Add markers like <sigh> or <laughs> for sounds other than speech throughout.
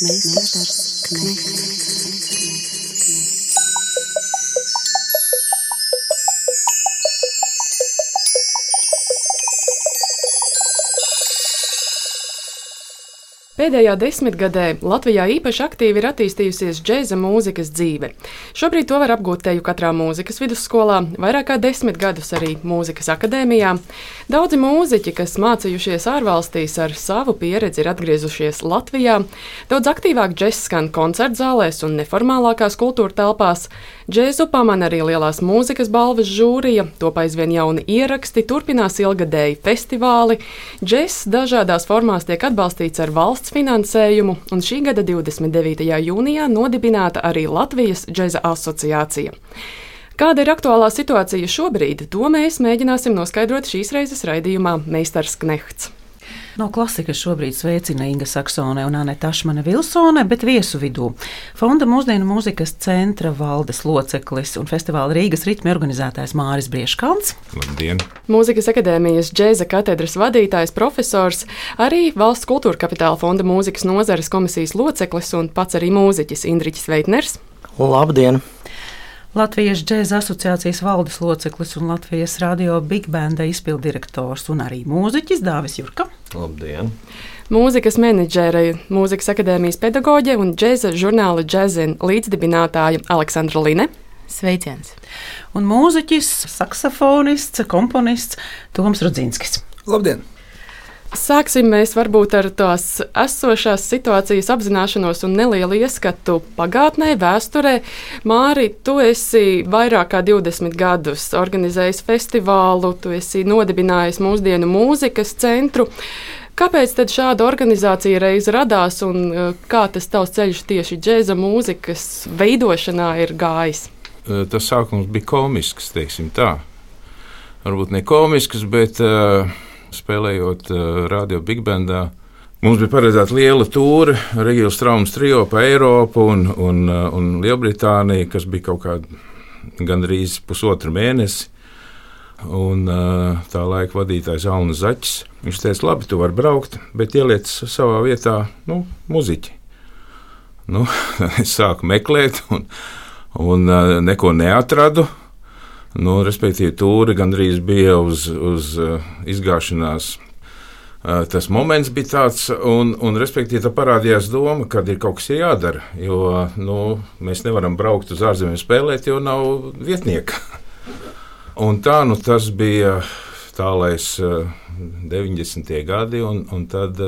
Meistars Knechts. Pēdējā desmitgadē Latvijā īpaši aktīvi ir attīstījusies džēza mūzikas dzīve. Šobrīd to var apgūt teju katrā mūzikas vidusskolā, vairāk kā desmit gadus arī mūzikas akadēmijā. Daudzi mūziķi, kas mācījušies ārvalstīs ar savu pieredzi, ir atgriezušies Latvijā. Daudz aktīvāk džēzs skan koncertzālēs un neformālākās kultūra telpās. Džēzu pamana arī lielās mūzikas balvas žūrija, top aizvien jauni ieraksti, turpinās ilgadēji festivāli. Džēzs dažādās formās tiek atbalstīts ar valsts finansējumu, un šī gada 29. jūnijā nodibināta arī Latvijas džēza asociācija. Kāda ir aktuālā situācija šobrīd, to mēs mēģināsim noskaidrot šīs reizes raidījumā Meistars Knehts. No klasikas šobrīd sveicina Inga Saksone un Anita Ašmane Vilsone, bet viesu vidū Fonda mūsdienu mūzikas centra valdes loceklis un festivāla Rīgas ritmi organizētājs Māris Brieškants. Labdien! Mūzikas akadēmijas džēza katedras vadītājs, profesors, arī Valsts kultūra kapitāla fonda mūzikas nozares komisijas loceklis un pats arī mūziķis Indriķis Veitners. Labdien! Latvijas džēza asociācijas valdes loceklis un Latvijas radio Big Banda izpildirektors un arī mūziķis Dāvis Jurka. Labdien! Mūzikas menedžere, mūzikas akadēmijas pedagoģe un džēza žurnāla džēzina līdzdibinātāja Aleksandra Line. Sveiciens! Un mūziķis, saksofonists, komponists Toms Rudzinskis. Labdien! Sāksim mēs varbūt ar tās esošās situācijas apzināšanos un nelielu ieskatu pagātnē, vēsturē. Māri, tu esi vairāk kā 20 gadus organizējis festivālu, tu esi nodibinājis mūsdienu mūzikas centru. Kāpēc tad šāda organizācija reiz radās un uh, kā tas tavs ceļš tieši džēza mūzikas veidošanā ir gājis? Tas sākums bija komisks, teiksim tā. Varbūt ne komisks, bet uh, spēlējot uh, radio Big Bandā. Mums bija paredzēta liela tūre, Regīlas traumas trio pa Eiropu un, un, uh, un Lielbritāniju, kas bija kaut kāda gandrīz pusotru mēnesi. Un, uh, tā laika vadītājs Alnis Zaķis. Viņš teica, labi, tu vari braukt, bet ieliec savā vietā nu, muziķi. Nu, <laughs> es sāku meklēt, un, un neko neatradu. Nu, respektīvi, tūri gandrīz bija uz, uz uh, izgāšanās. Uh, tas moments bija tāds, un, un respektīvi, tā parādījās doma, ka ir kaut kas jādara. Jo nu, mēs nevaram braukt uz ārzemēm spēlēt, jo nav vietnieka. <laughs> un tā nu, tas bija tālais uh, 90. gadi, un, un tad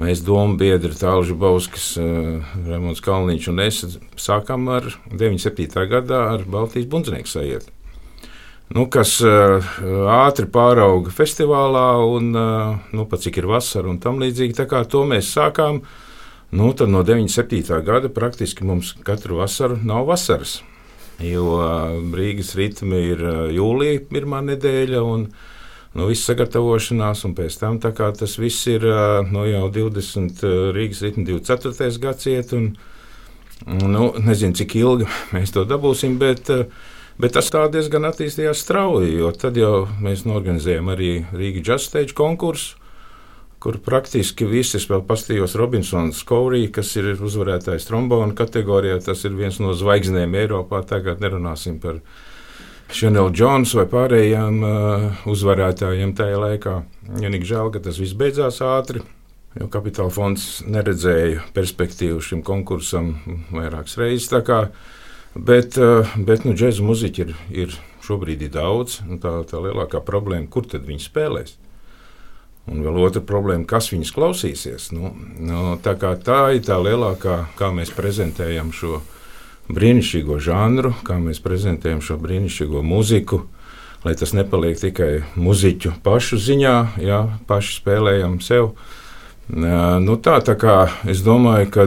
mēs domu biedri Tālžu Bauskas, Remons Kalniņš un es sākām ar 97. gadā ar Baltijas bundznieku sajiet. Nu, kas uh, ātri pārauga festivālā, un uh, nu, pat cik ir vasara un tam līdzīgi. Tā kā to mēs sākām, nu, no 97. gada praktiski mums katru vasaru nav vasaras. Jo uh, Rīgas ritmi ir jūlija pirmā nedēļa, un nu, viss sagatavošanās, un pēc tam tas viss ir nu, jau 20 uh, Rīgas ritmi 24. gadsimta, nu, nezinu, cik ilgi <laughs> mēs to dabūsim, bet uh, Bet tas tā diezgan attīstījās strauji, jo tad jau mēs norganizējām arī Rīgas Jazz Stage konkursu, kur praktiski visi vēl pastījos Robinsons Kourī, kas ir uzvarētājs trombona kategorijā. Tas ir viens no zvaigznēm Eiropā. Tagad nerunāsim par Chanel Jones vai pārējiem uh, uzvarētājiem tajā laikā. Vienīgi žēl, ka tas viss beidzās ātri. Jo kapitāla fonds neredzēja perspektīvu šim konkursam vairākas reizes. Bet, eh, bet nu, džēza muziķi ir, ir šobrīd ir daudz. Tā, tā lielākā problēma, kur tad viņi spēlēs? Un vēl otra problēma, kas viņus klausīsies. Nu, nu, tā, tā ir tā lielākā, kā mēs prezentējam šo brīnišķīgo žanru, kā mēs prezentējam šo brīnišķīgo muziku. Lai tas nepaliek tikai muzeķu pašu ziņā, jā, paši spēlējam sev. Nu, tā, tā kā es domāju, ka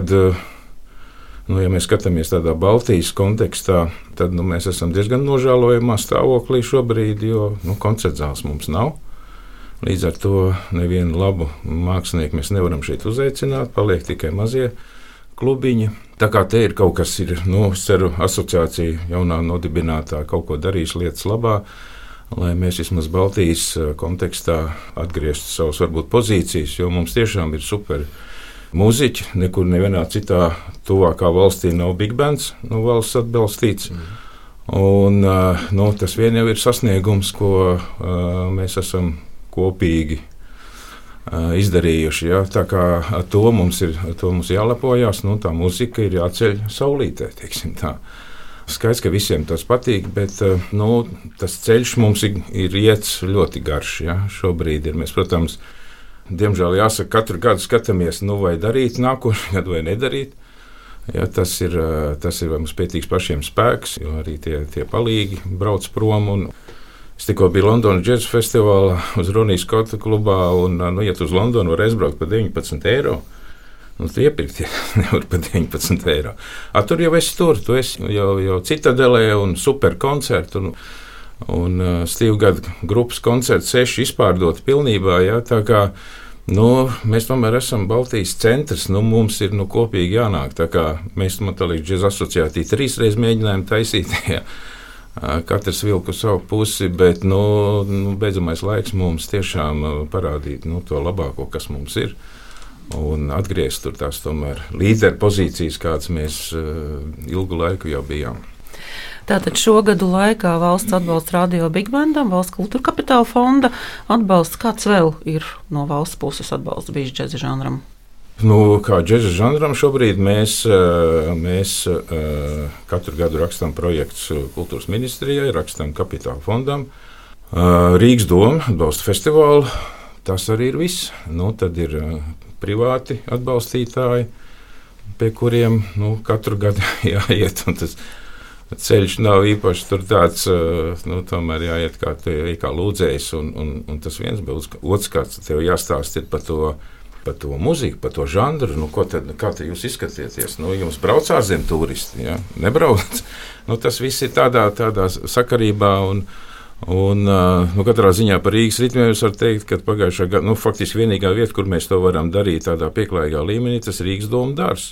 Nu, ja mēs skatāmies tādā Baltijas kontekstā, tad nu, mēs esam diezgan nožēlojamā stāvoklī šobrīd, jo nu, koncertzāles mums nav. Līdz ar to nevienu labu mākslinieku mēs nevaram šeit uzaicināt, paliek tikai mazie klubiņi. Tā kā te ir kaut kas, ir, nu, es ceru, asociācija jaunā nodibinātā kaut ko darīs lietas labā, lai mēs vismaz Baltijas kontekstā atgrieztu savas varbūt pozīcijas, jo mums tiešām ir super muzeķi. Nekur nevienā citā tuvākā valstī nav big bands no valsts atbalstīts. Mm. Un, nu, tas vien jau ir sasniegums, ko mēs esam kopīgi izdarījuši. Ja? Tā kā ar to mums ir to mums jālepojas, nu, tā muzika ir jāceļ saulītē. Skaidrs, ka visiem tas patīk, bet nu, tas ceļš mums ir, ir iets ļoti garš. Ja? Šobrīd ir mēs, protams, diemžēl jāsaka, katru gadu skatāmies, nu, vai darīt nākošais gadu vai nedarīt. Ja, tas, ir, tas ir mums pietīgs pašiem spēks, jo arī tie, tie palīgi brauc prom. Un, Es tikko biju Londonas džēzus festivālā, uz Runijas Skota klubā, un, nu, ja tu uz Londonu vari aizbraukt par 19 eiro, nu, tu iepirkt ja, <laughs> nevar par 19 eiro. A, tur jau esi tur, tu esi jau, jau citadelē un super koncertu. Un, un uh, Steve Gada grupas koncerts seši izpārdoti pilnībā. Ja, tā kā Nu, mēs tomēr esam Baltijas centrs. Nu, mums ir nu, kopīgi jānāk. Mēs tam līdz džēzus asociācijai trīs reizes mēģinājām taisīt. <laughs> Ja. Katrs vilku savu pusi, bet nu, nu, beidzamais laiks mums tiešām parādīt nu, to labāko, kas mums ir. Un atgriezt tur tās tomēr līderu pozīcijas, kādas mēs ilgu laiku jau bijām. Tātad šo gadu laikā valsts atbalsts radio Big Bandam, valsts kultūra kapitāla fonda atbalsts. Kāds vēl ir no valsts puses atbalsts bijis džēza žanram? Nu, kā džēza žanram šobrīd mēs, mēs katru gadu rakstām projektus kultūras ministrijai, rakstām kapitāla fondam. Rīgas doma atbalsta festivālu. Tas arī ir viss. Nu, tad ir privāti atbalstītāji, pie kuriem nu, katru gadu <laughs> jāiet. Tas, ceļš nav īpaši tāds, nu, tomēr jāiet kā, kā lūdzējs, un, un, un tas viens, bet otrs tev jāstāsta par to. Par to mūziku, par to žanru, nu, tad, kā te jūs izskatieties. Nu, jums brauc ārzemju turisti, ja? nebrauc. <laughs> Nu, tas viss ir tādā, tādā sakarībā. Un, Un, nu, katrā ziņā par Rīgas ritmiem es varu teikt, ka pagājušā gada, nu, faktiski vienīgā vieta, kur mēs to varam darīt tādā pieklājīgā līmenī, tas ir Rīgas doma dārzs.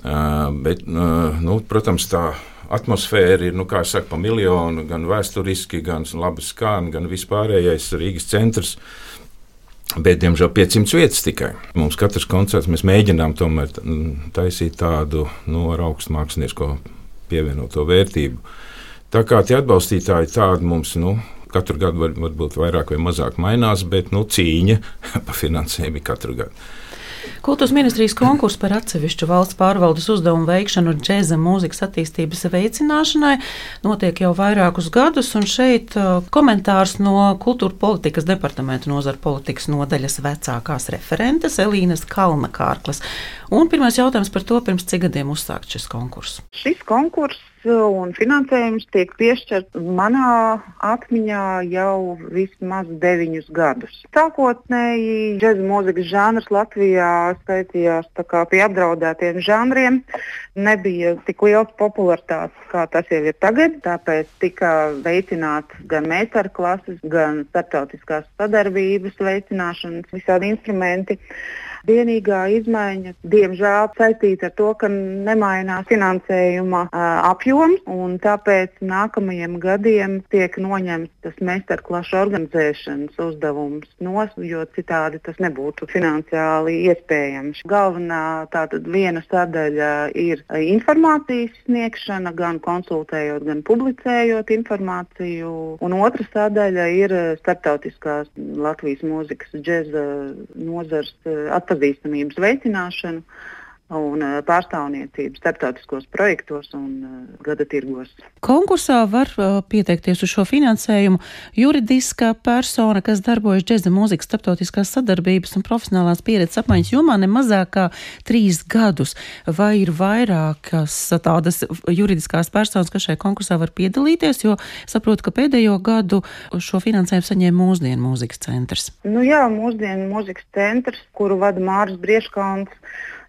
Uh, bet, uh, nu, protams, tā atmosfēra ir, nu, kā saka, pa miljonu, gan vēsturiski, gan labi skan, gan vispārējais Rīgas centrs. Bet, diemžēl, 500 vietas tikai. Mums katrs koncerts mēs mēģinām tomēr taisīt tādu nu, ar augstu mākslinieko pievienoto vērtību. Tā kā tie atbalstītāji tādi mums nu, katru gadu var, varbūt vairāk vai mazāk mainās, bet nu, cīņa <laughs> par finansējumu ir katru gadu. Kultūras ministrijas konkurss par atsevišķu valsts pārvaldes uzdevumu veikšanu džēza mūzikas attīstības veicināšanai notiek jau vairākus gadus, un šeit uh, komentārs no Kultūra politikas departamenta nozara politikas nodaļas vecākās referentes Elīnas Kalnakārklas. Un pirmais jautājums par to, pirms cik gadiem uzsākt šis konkurss. Šis konkurss un finansējums tiek piešķirts manā atmiņā jau vismaz deviņus gadus. Sākotnēji džēza mūzikas žanrs Latvijā skaitījās pie apdraudētiem žanriem. Nebija tik liels popularitātes, kā tas jau ir tagad. Tāpēc tika veicināts gan meistarklases, gan starptautiskās sadarbības veicināšanas visādi instrumenti. Vienīgā izmaiņa, diemžēl, saistīta ar to, ka nemainās finansējuma uh, apjoms, un tāpēc nākamajiem gadiem tiek noņemts tas meistarklašu organizēšanas uzdevums nos, jo citādi tas nebūtu finansiāli iespējams. Galvenā tātad viena sadaļa ir informācijas sniegšana, gan konsultējot, gan publicējot informāciju, un otra sadaļa ir starptautiskās Latvijas mūzikas džēza nozars attīstība atpazīstamības veicināšanu un eh, pārstāvniecību starptautiskos projektos un uh, gada tirgos. Konkursā var uh, pieteikties uz šo finansējumu juridiskā persona, kas darbojas džēza mūzikas starptautiskās sadarbības un profesionālās pieredzes apmaiņas jomā ne mazāk kā trīs gadus. Vai ir vairākas tādas juridiskās personas, kas šajā konkursā var piedalīties, jo saprotu, ka pēdējo gadu šo finansējumu saņēma mūsdienu mūzikas centrs? Nu jā, mūsdienu mūzikas centrs, kuru vada Māris Brieškauns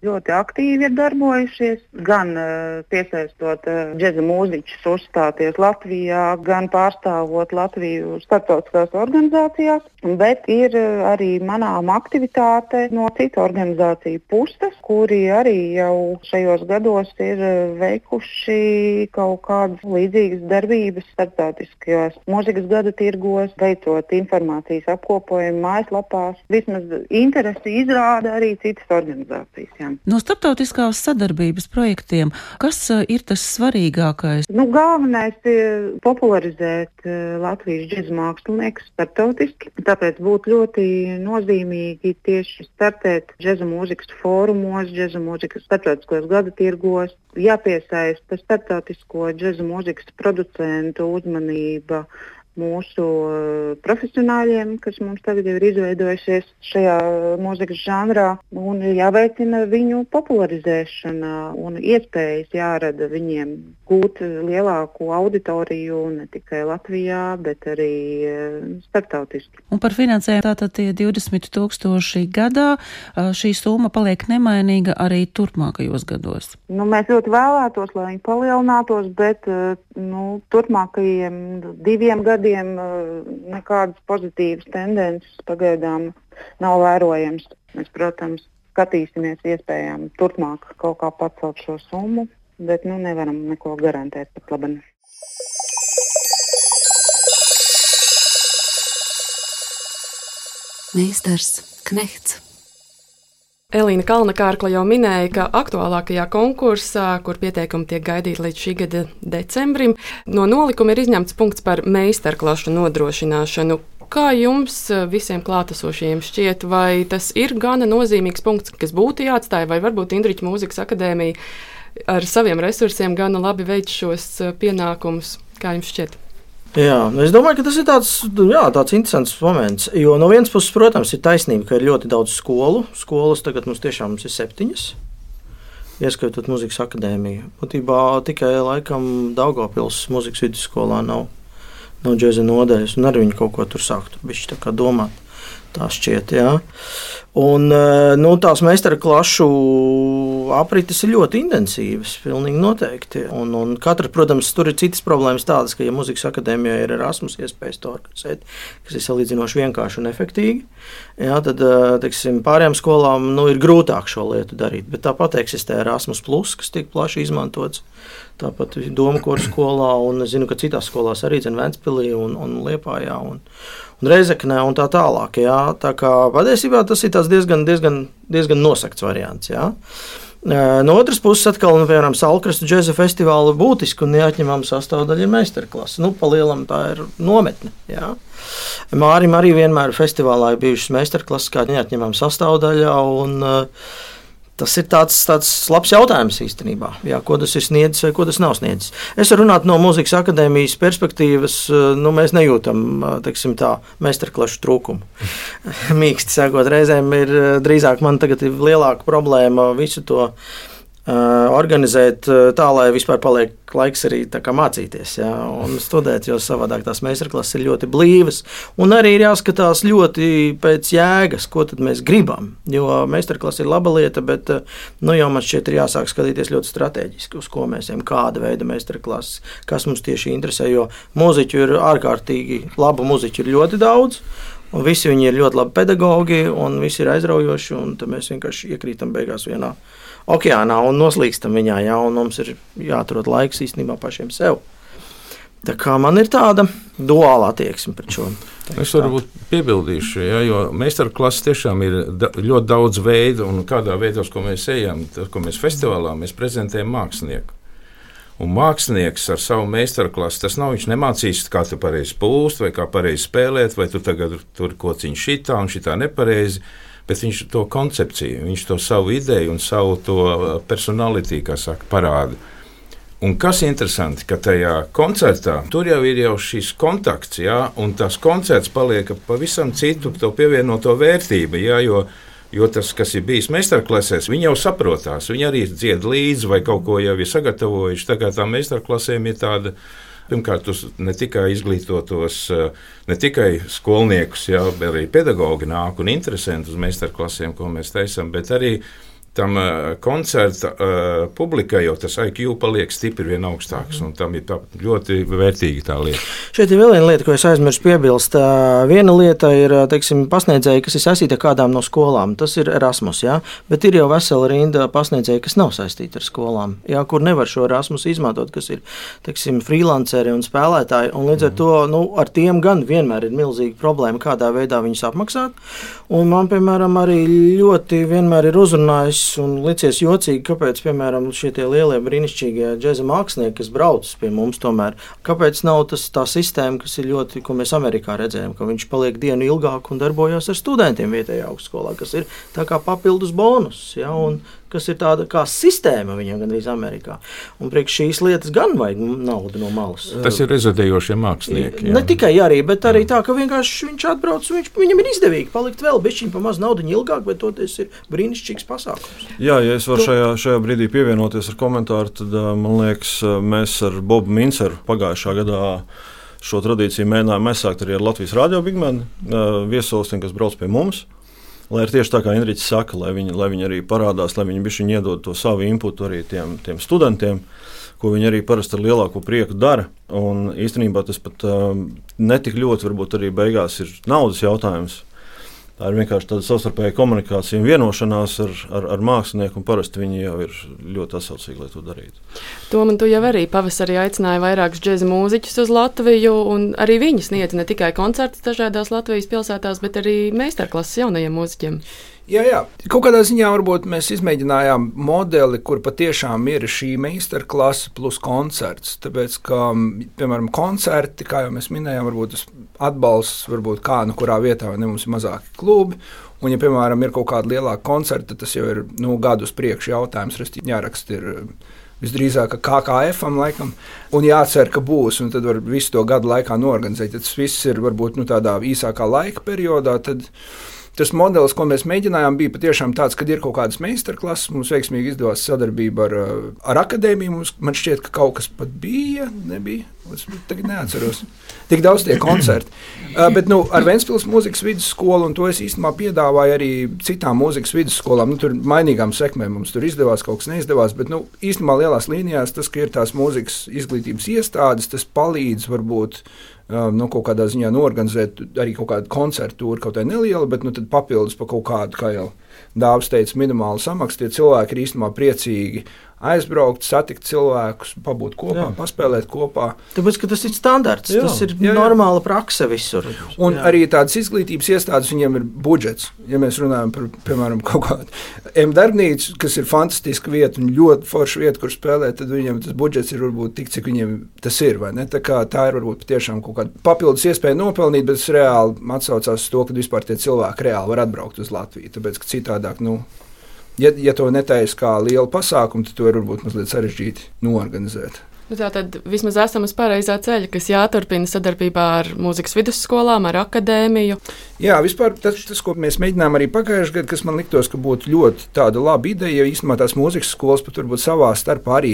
ļoti aktīvi ir darbojušies, gan uh, piesaistot uh, džēza mūziķus uzstāties Latvijā, gan pārstāvot Latviju starptautiskās organizācijās, bet ir uh, arī manām aktivitāte no citu organizāciju puses, kuri arī jau šajos gados ir veikuši kaut kādas līdzīgas darbības starptautiskajos mūzikas gada tirgos, veicot informācijas apkopojumu mājaslapās. Vismaz interesi izrāda arī citas organizācijas. Jā. No starptautiskās sadarbības projektiem, kas uh, ir tas svarīgākais? Nu, galvenais ir popularizēt Latvijas džēzus māksliniekus starptautiski. Tāpēc būtu ļoti nozīmīgi tieši startēt džēzus mūzikas fórumos, džēzus mūzikas starptautiskos gada tirgos, jāpiesaista starptautisko džēzus mūzikas producentu uzmanība mūsu eh, profesionāļiem, kas mums tagad ir izveidojušies šajā mūzikas žanrā, un jāveicina viņu popularizēšana un iespējas jārada viņiem gūt lielāku auditoriju ne tikai Latvijā, bet arī eh, starptautiski. Un par finansējumu tātad tie 20 tūkstoši gadā eh, šī summa paliek nemainīga arī turpmākajos gados. Nu, mēs ļoti vēlētos, lai viņi palielinātos, bet nu, turpmākajiem diviem gadiem gadiem uh, nekādas pozitīvas tendences pagaidām nav vērojams. Mēs, protams, skatīsimies iespējām turpmāk kaut kā pacelt šo summu, bet nu, nevaram neko garantēt pat labi. Meistars Knehts. Elīna Kalnakārkla jau minēja, ka aktuālākajā konkursā, kur pieteikumi tiek gaidīti līdz šī gada decembrim, no nolikuma ir izņemts punkts par meistarklašu nodrošināšanu. Kā jums visiem klātesošajiem šķiet, vai tas ir gana nozīmīgs punkts, kas būtu jāatstāj, vai varbūt Indriča mūzikas akadēmija ar saviem resursiem gana labi veic šos pienākumus? Kā jums šķiet? Jā, es domāju, ka tas ir tāds, jā, tāds interesants moments. Jo no vienas puses, protams, ir taisnība, ka ir ļoti daudz skolu. Skolas tagad mums tiešām ir septiņas. Ieskaitot muzikas akadēmiju. Būtībā tikai laikam Daugopils muzikas vidusskolā nav, nav džēza nodaļas, un arī viņi kaut ko tur sāktu domāt. Tā šķiet, jā. Un, eh, nu, tās meistarklašu aprites ir ļoti intensīvas, pilnīgi noteikti. Un, un katra, protams, tur ir citas problēmas tādas, ka, ja muzikas akadēmijā ir Erasmus iespējas to organizēt, kas ir salīdzinoši vienkārši un efektīgi, jā, tad eh, teiksim, pārējām skolām nu, ir grūtāk šo lietu darīt. Bet tāpat eksistē Erasmus, plus, kas tiek plaši izmantots. Tāpat Doma kursa skolā, un es zinu, ka citās skolās arī Ventspīlī un, un Liepājā. Un, un Reizeknē un tā tālāk. Jā. Tā kā patiesībā tas ir diezgan, diezgan, diezgan nosakts variants. Jā. No otras puses, atkal, nu, piemēram, Salkrastu džēza festivāla būtiska un neatņemama sastāvdaļa ir meistarklase. Nu, palielam tā ir nometne. Jā. Mārim arī vienmēr festivālā ir bijušas meistarklases kā neatņemama sastāvdaļa. Un, uh, Tas ir tāds, tāds labs jautājums īstenībā. Jā, ko tas ir sniedzis vai ko tas nav sniedzis. Es varu runāt no mūzikas akadēmijas perspektīvas. Nu, mēs nejūtam teiksim, tā meistarklašu trūkumu. <laughs> Mīksti sakot, reizēm ir drīzāk man tagad ir lielāka problēma visu to organizēt tā, lai vispār paliek laiks arī mācīties ja, un studēt, jo savādāk tās meistarklases ir ļoti blīvas. Un arī ir jāskatās ļoti pēc jēgas, ko mēs gribam. Jo meistarklase ir laba lieta, bet nu, jau man šķiet, ir jāsāk skatīties ļoti strateģiski, uz ko mēs ejam, kāda veida meistarklases, kas mums tieši interesē. Jo mūziķu ir ārkārtīgi, labu mūziķu ir ļoti daudz. Un visi viņi ir ļoti labi pedagogi, un visi ir aizraujoši. Mēs vienkārši iekrītam beigās vienā okeānā un noslīkstam viņā. Jā, un mums ir jāatrod laiks īstenībā pašiem sev. Tā kā man ir tāda duāla attieksme pret šo. Es varbūt piebildīšu, ja, jo meistarklases tiešām ir da, ļoti daudz veidu, un kādā veidā, ko mēs ejam, tad, ko mēs festivālā mēs prezentējam mākslinieku. Un mākslinieks ar savu meistarklasi, tas nav viņš nemācīs, kā tu pareizi pūst, vai kā pareizi spēlēt, vai tu tagad tur kociņš šitā un šitā nepareizi bet viņš to koncepciju, viņš to savu ideju un savu to uh, personalitāti, kā saka, parāda. Un kas ir interesanti, ka tajā koncertā tur jau ir jau šis kontakts, jā, un tas koncerts paliek pavisam citu pievienoto vērtību. Jā, jo, jo tas, kas ir bijis meistarklasēs, viņi jau saprotās, viņi arī dzied līdzi vai kaut ko jau ir sagatavojuši. Tā kā tā meistarklasēm ir tāda Pirmkārt, uz ne tikai izglītotos, eh, ne tikai skolniekus, jā, bet arī pedagogi nāk un interesanti uz meistarklasiem, ko mēs taisām, bet arī tam uh, koncerta uh, publikai jau tas IQ paliek stipri vien augstāks. Mm. Tam ir ļoti vērtīga tā lieta. Šeit ir vēl viena lieta, ko es aizmirsu piebilst. Viena lieta ir teiksim, pasniedzēji, kas ir saistīti ar kādām no skolām. Tas ir Erasmus, jā? bet ir jau vesela rinda pasniedzēji, kas nav saistīti ar skolām, jā, kur nevar šo Erasmus izmantot, kas ir teiksim, freelanceri un spēlētāji. Un līdz ar to nu, ar tiem gan vienmēr ir milzīga problēma, kādā veidā viņus apmaksāt. Un man, piemēram, arī ļoti vienmēr ir uzrunājis un licies jocīgi, kāpēc, piemēram, šie lielie brīnišķīgie džēza mākslinieki, kas brauc pie mums, tomēr, kāpēc nav tas tā sistēma, kas ir ļoti, ko mēs Amerikā redzējām, ka viņš paliek dienu ilgāk un darbojas ar studentiem vietējā augstskolā, kas ir tā kā papildus bonus. Ja, un, kas ir tāda kā sistēma viņam gandrīz Amerikā. Un priekš šīs lietas gan vajag naudu no malas. Tas ir rezidējošie mākslinieki. Jā. Ne tikai arī, bet arī tā, ka vienkārši viņš atbrauc, viņš, viņam ir izdevīgi palikt vēl bišķiņ pa maz naudu ilgāk, bet toties ir brīnišķīgs pasākums. Jā, ja es varu šajā, šajā brīdī pievienoties ar komentāru, tad man liekas, mēs ar Bobu Minceru pagājušā gadā šo tradīciju mēģinājām aizsākt arī ar Latvijas radio bigmenu viesolistiem, kas brauc pie mums. Lai ir tieši tā, kā Inričs saka, lai viņi, lai viņi arī parādās, lai viņi bišķiņ iedod to savu inputu arī tiem, tiem studentiem, ko viņi arī parasti ar lielāko prieku dara. Un īstenībā tas pat um, netik ļoti varbūt arī beigās ir naudas jautājums. Tā ir vienkārši tāda savstarpēja komunikācija un vienošanās ar, ar, ar mākslinieku, un parasti viņi jau ir ļoti atsaucīgi, lai to darītu. To man tu jau arī pavasarī aicināja vairākus džēza mūziķus uz Latviju, un arī viņi sniedz ne tikai koncertus dažādās Latvijas pilsētās, bet arī meistarklases jaunajiem mūziķiem. Jā, jā. Kaut kādā ziņā varbūt mēs izmēģinājām modeli, kur patiešām ir šī meistarklase plus koncerts. Tāpēc, ka, piemēram, koncerti, kā jau mēs minējām, varbūt tas atbalsts, varbūt kā nu kurā vietā ne mums ir mazāki klubi. Un, ja, piemēram, ir kaut kāda lielāka koncerta, tas jau ir nu, gadu uz priekšu jautājums. Rasti, jāraksta ir visdrīzāk KKF-am, laikam, un jācer, ka būs, un tad var visu to gadu laikā norganizēt. Tas viss ir varbūt nu, tādā īsākā laika periodā. Tad, Tas modelis, ko mēs mēģinājām, bija patiešām tāds, ka ir kaut kādas meistarklases. Mums veiksmīgi izdevās sadarbība ar, ar akadēmiju. Mums, man šķiet, ka kaut kas pat bija, nebija. Es tagad neatceros. Tik daudz tie koncerti. Uh, <clears throat> bet nu, ar Vēncpils mūzikas vidusskolu, un to es īstenībā piedāvāju arī citām mūzikas vidusskolām. Nu, tur mainīgām sekmēm mums tur izdevās, kaut kas neizdevās. Bet nu, īstenībā lielās līnijās tas, ka ir tās mūzikas izglītības iestādes, tas palīdz varbūt nu, kaut kādā ziņā norganizēt arī kaut kādu koncertu, kaut kāda neliela, bet nu, papildus par kaut kādu, kā jau Dāvis teica, minimālu samaksu. Tie cilvēki ir īstenībā priecīgi aizbraukt, satikt cilvēkus, pabūt kopā, jā. paspēlēt kopā. Tāpēc tas ir standarts, jā. tas ir jā, jā. normāla praksa visur. Un jā. arī tādas izglītības iestādes, viņiem ir budžets. Ja mēs runājam par, piemēram, kaut kādu M-darbnīcu, kas ir fantastiska vieta un ļoti forša vieta, kur spēlēt, tad viņiem tas budžets ir varbūt tik, cik viņiem tas ir. Tā, tā ir varbūt tiešām kaut kāda papildus iespēja nopelnīt, bet tas reāli atsaucās uz to, ka vispār tie cilvēki reāli var atbraukt uz Latviju. Tāpēc, ka citādāk, nu, Ja, ja to netaisa kā lielu pasākumu, tad to ir varbūt mazliet sarežģīti norganizēt. Nu, tā tad vismaz esam uz pareizā ceļa, kas jāturpina sadarbībā ar mūzikas vidusskolām, ar akadēmiju. Jā, vispār tas, tas ko mēs mēģinājām arī pagājušajā gadā, kas man liktos, ka būtu ļoti tāda laba ideja, jo īstenībā tās mūzikas skolas pat varbūt savā starpā arī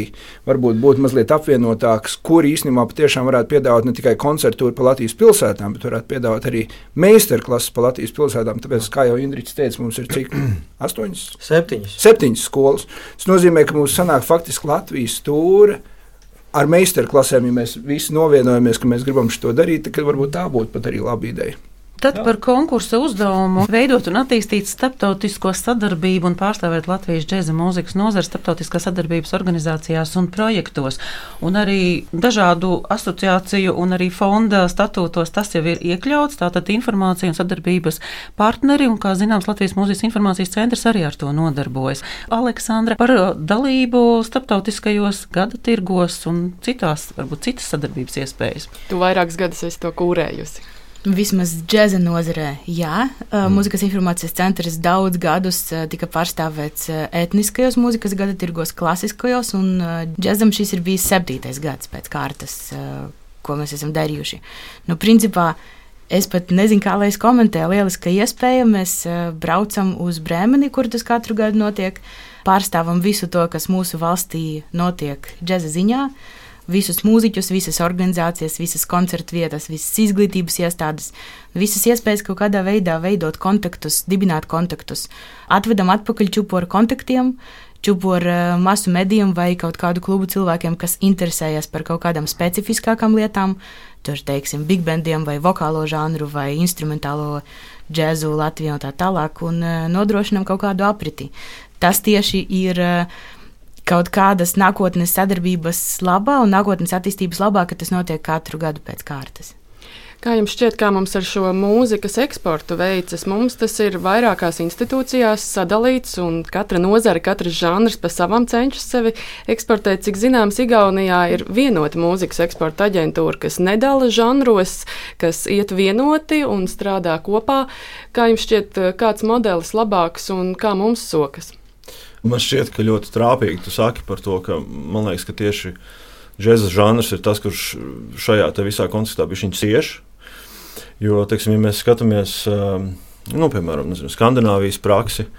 varbūt būtu mazliet apvienotākas, kur īstenībā patiešām varētu piedāvāt ne tikai koncertu pa Latvijas pilsētām, bet varētu piedāvāt arī meistarklases pa Latvijas pilsētām. Tāpēc, kā jau Indričs teica, mums ir cik? <clears throat> Astoņas? Septiņas. Septiņas skolas. Tas nozīmē, ka mums sanāk faktiski Latvijas stūra ar meistarklasēm, ja mēs visi novienojamies, ka mēs gribam šo darīt, tad varbūt tā būtu pat arī laba ideja. Tad par konkursa uzdevumu veidot un attīstīt starptautisko sadarbību un pārstāvēt Latvijas džēza mūzikas nozares starptautiskās sadarbības organizācijās un projektos. Un arī dažādu asociāciju un arī fonda statūtos tas jau ir iekļauts. Tātad informācija un sadarbības partneri un, kā zināms, Latvijas mūzikas informācijas centrs arī ar to nodarbojas. Aleksandra par dalību starptautiskajos gada tirgos un citās, varbūt citas sadarbības iespējas. Tu vairākus gadus esi to kūrējusi. Vismaz džēza nozarē, jā. Mm. Mūzikas informācijas centrs daudz gadus tika pārstāvēts etniskajos mūzikas gada tirgos, klasiskajos, un džēzam šis ir bijis septītais gads pēc kārtas, ko mēs esam darījuši. Nu, principā, es pat nezinu, kā lai es komentēju. Lieliska iespēja. Mēs braucam uz Brēmeni, kur tas katru gadu notiek, pārstāvam visu to, kas mūsu valstī notiek džēza ziņā visus mūziķus, visas organizācijas, visas koncertu vietas, visas izglītības iestādes, visas iespējas kaut kādā veidā veidot kontaktus, dibināt kontaktus. Atvedam atpakaļ čupu ar kontaktiem, čupu ar uh, masu medijiem vai kaut kādu klubu cilvēkiem, kas interesējas par kaut kādām specifiskākām lietām, tur, teiksim, big bandiem vai vokālo žanru vai instrumentālo džēzu Latvijā un tā tālāk, un uh, nodrošinam kaut kādu apriti. Tas tieši ir uh, kaut kādas nākotnes sadarbības labā un nākotnes attīstības labā, ka tas notiek katru gadu pēc kārtas. Kā jums šķiet, kā mums ar šo mūzikas eksportu veicas? Mums tas ir vairākās institūcijās sadalīts, un katra nozara, katrs žanrs pa savam cenšas sevi eksportēt. Cik zināms, Igaunijā ir vienota mūzikas eksporta aģentūra, kas nedala žanros, kas iet vienoti un strādā kopā. Kā jums šķiet, kāds modelis labāks un kā mums sokas? Man šķiet, ka ļoti trāpīgi tu saki par to, ka man liekas, ka tieši džēza žanrs ir tas, kurš šajā visā kontekstā bija viņa cieši. Jo, teiksim, ja mēs skatāmies, nu, piemēram, nezinu, Skandināvijas praksi,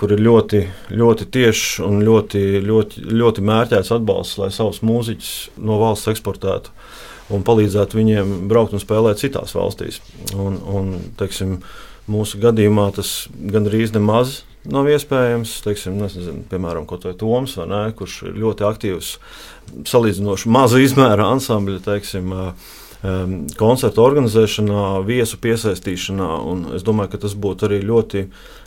kur ir ļoti, ļoti tieši un ļoti, ļoti, ļoti mērķēts atbalsts, lai savus mūziķus no valsts eksportētu un palīdzētu viņiem braukt un spēlēt citās valstīs. Un, un, teiksim, mūsu gadījumā tas gandrīz nemaz nav iespējams. Teiksim, nezinu, piemēram, Toms, ne, kurš ir ļoti aktīvs, salīdzinoši maza izmēra ansambļa. Teiksim, koncertu organizēšanā, viesu piesaistīšanā. Es domāju, ka tas būtu arī ļoti,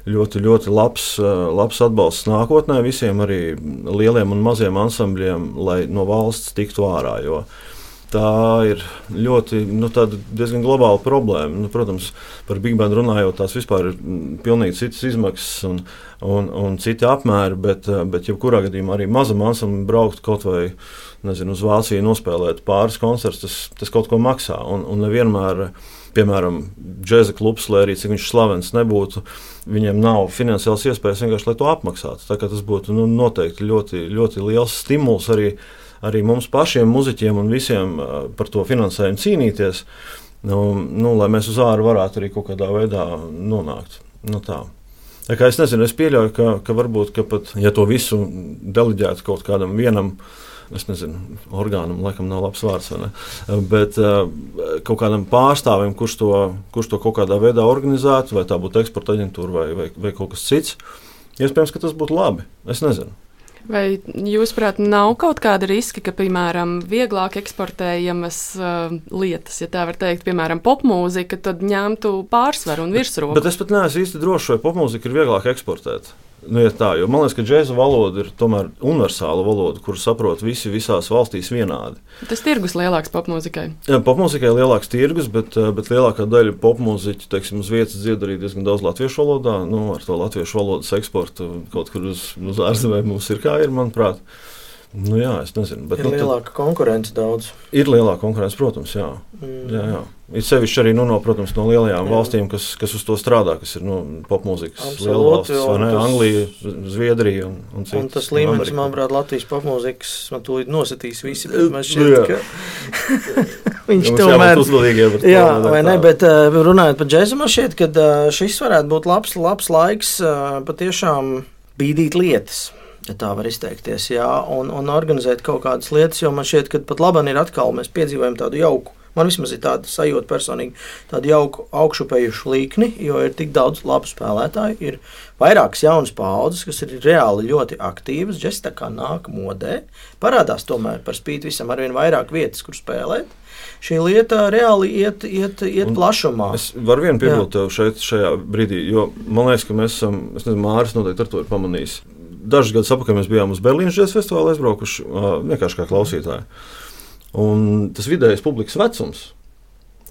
ļoti, ļoti labs, labs atbalsts nākotnē visiem arī lieliem un maziem ansambļiem, lai no valsts tiktu ārā. Jo, uh, tā ir ļoti nu, diezgan globāla problēma. Nu, protams, par Big Bang runājot, tās vispār ir mm, pilnīgi citas izmaksas un, un, un citi apmēri, bet, eh, bet jebkurā gadījumā arī mazam ansam braukt kaut vai nezinu, uz Vāciju, nospēlēt pāris koncertus, tas, tas kaut ko maksā. Un, un nevienmēr, piemēram, džēza klubs, lai arī cik viņš slavens nebūtu, viņiem nav finansiāls iespējas vienkārši, to apmaksātu. Tas būtu nu, noteikti ļoti, ļoti liels stimuls arī arī mums pašiem, muzeķiem un visiem par to finansējumu cīnīties, nu, nu, lai mēs uz ārā varētu arī kaut kādā veidā nonākt. Nu, tā. Tā kā es nezinu, es pieļauju, ka, ka varbūt ka pat ja to visu deleģētu kaut kādam vienam. Es nezinu, orgānam laikam nav labs vārds, bet uh, kaut kādam pārstāvim, kurš to, kurš to kaut kādā veidā organizētu, vai tā būtu eksporta aģentūra vai, vai, vai kaut kas cits, iespējams, ka tas būtu labi. Es nezinu. Vai jūsuprāt, nav kaut kāda riska, ka, piemēram, vieglāk eksportējamas uh, lietas, ja tā var teikt, piemēram, popmūzika, tad ņemtu pārsvaru un virsroku? Bet es pat neesmu īsti drošs, vai popmūzika ir vieglāk eksportēt. Nu, ja tā, man liekas, ka džēza valoda ir tomēr universāla valoda, kuru saprot visi visās valstīs vienādi. Tas tirgus lielāks popmūzikai. Jā, popmūzikai ir lielāks tirgus, bet, eh, bet lielākā daļa popmūziķu, teiksim, uz vietas dzied arī diezgan daudz latviešu valodā. Nu, ar to latviešu valodas eksportu kaut kur uz, uz ārzemēm mums ir kā ir, manuprāt. Nu, jā, es nezinu. Bet, ir nu, lielāka tad, konkurence daudz. Ir lielāka konkurence, protams, jā. Mm. jā, jā. Ir sevišķi arī nu, no, protams, no lielajām jā. valstīm, kas, kas uz to strādā, kas ir nu, popmūzikas lielvalstis, vai ne? Tas, Anglija, Zviedrija un, un citas. Un tas līmenis, manuprāt, Latvijas popmūzikas man tūlīt nosatīs visi, bet man šķiet, ka <laughs> viņš tomēr. Jā, vai ne, bet uh, runājot par džēzu, man šķiet, ka uh, šis varētu būt labs, labs laiks uh, patiešām bīdīt lietas ja tā var izteikties, jā, un, un organizēt kaut kādas lietas, jo man šķiet, ka pat labi ir atkal mēs piedzīvojam tādu jauku. Man vismaz ir tāda sajūta personīgi, tādu jauku augšupejušu līkni, jo ir tik daudz labu spēlētāju, ir vairākas jaunas paudzes, kas ir reāli ļoti aktīvas, džeks tā kā nāk modē, parādās tomēr par spīti visam arvien vairāk vietas, kur spēlēt. Šī lieta reāli iet, iet, iet un plašumā. Es varu vienu piebilst šeit, šajā brīdī, jo man liekas, ka mēs esam, es nezinu, Māris noteikti ar to ir pamanījis dažus gadus atpakaļ mēs bijām uz Berlīnas džēzus festivālu aizbraukuši vienkārši kā klausītāji. Un tas vidējais publikas vecums,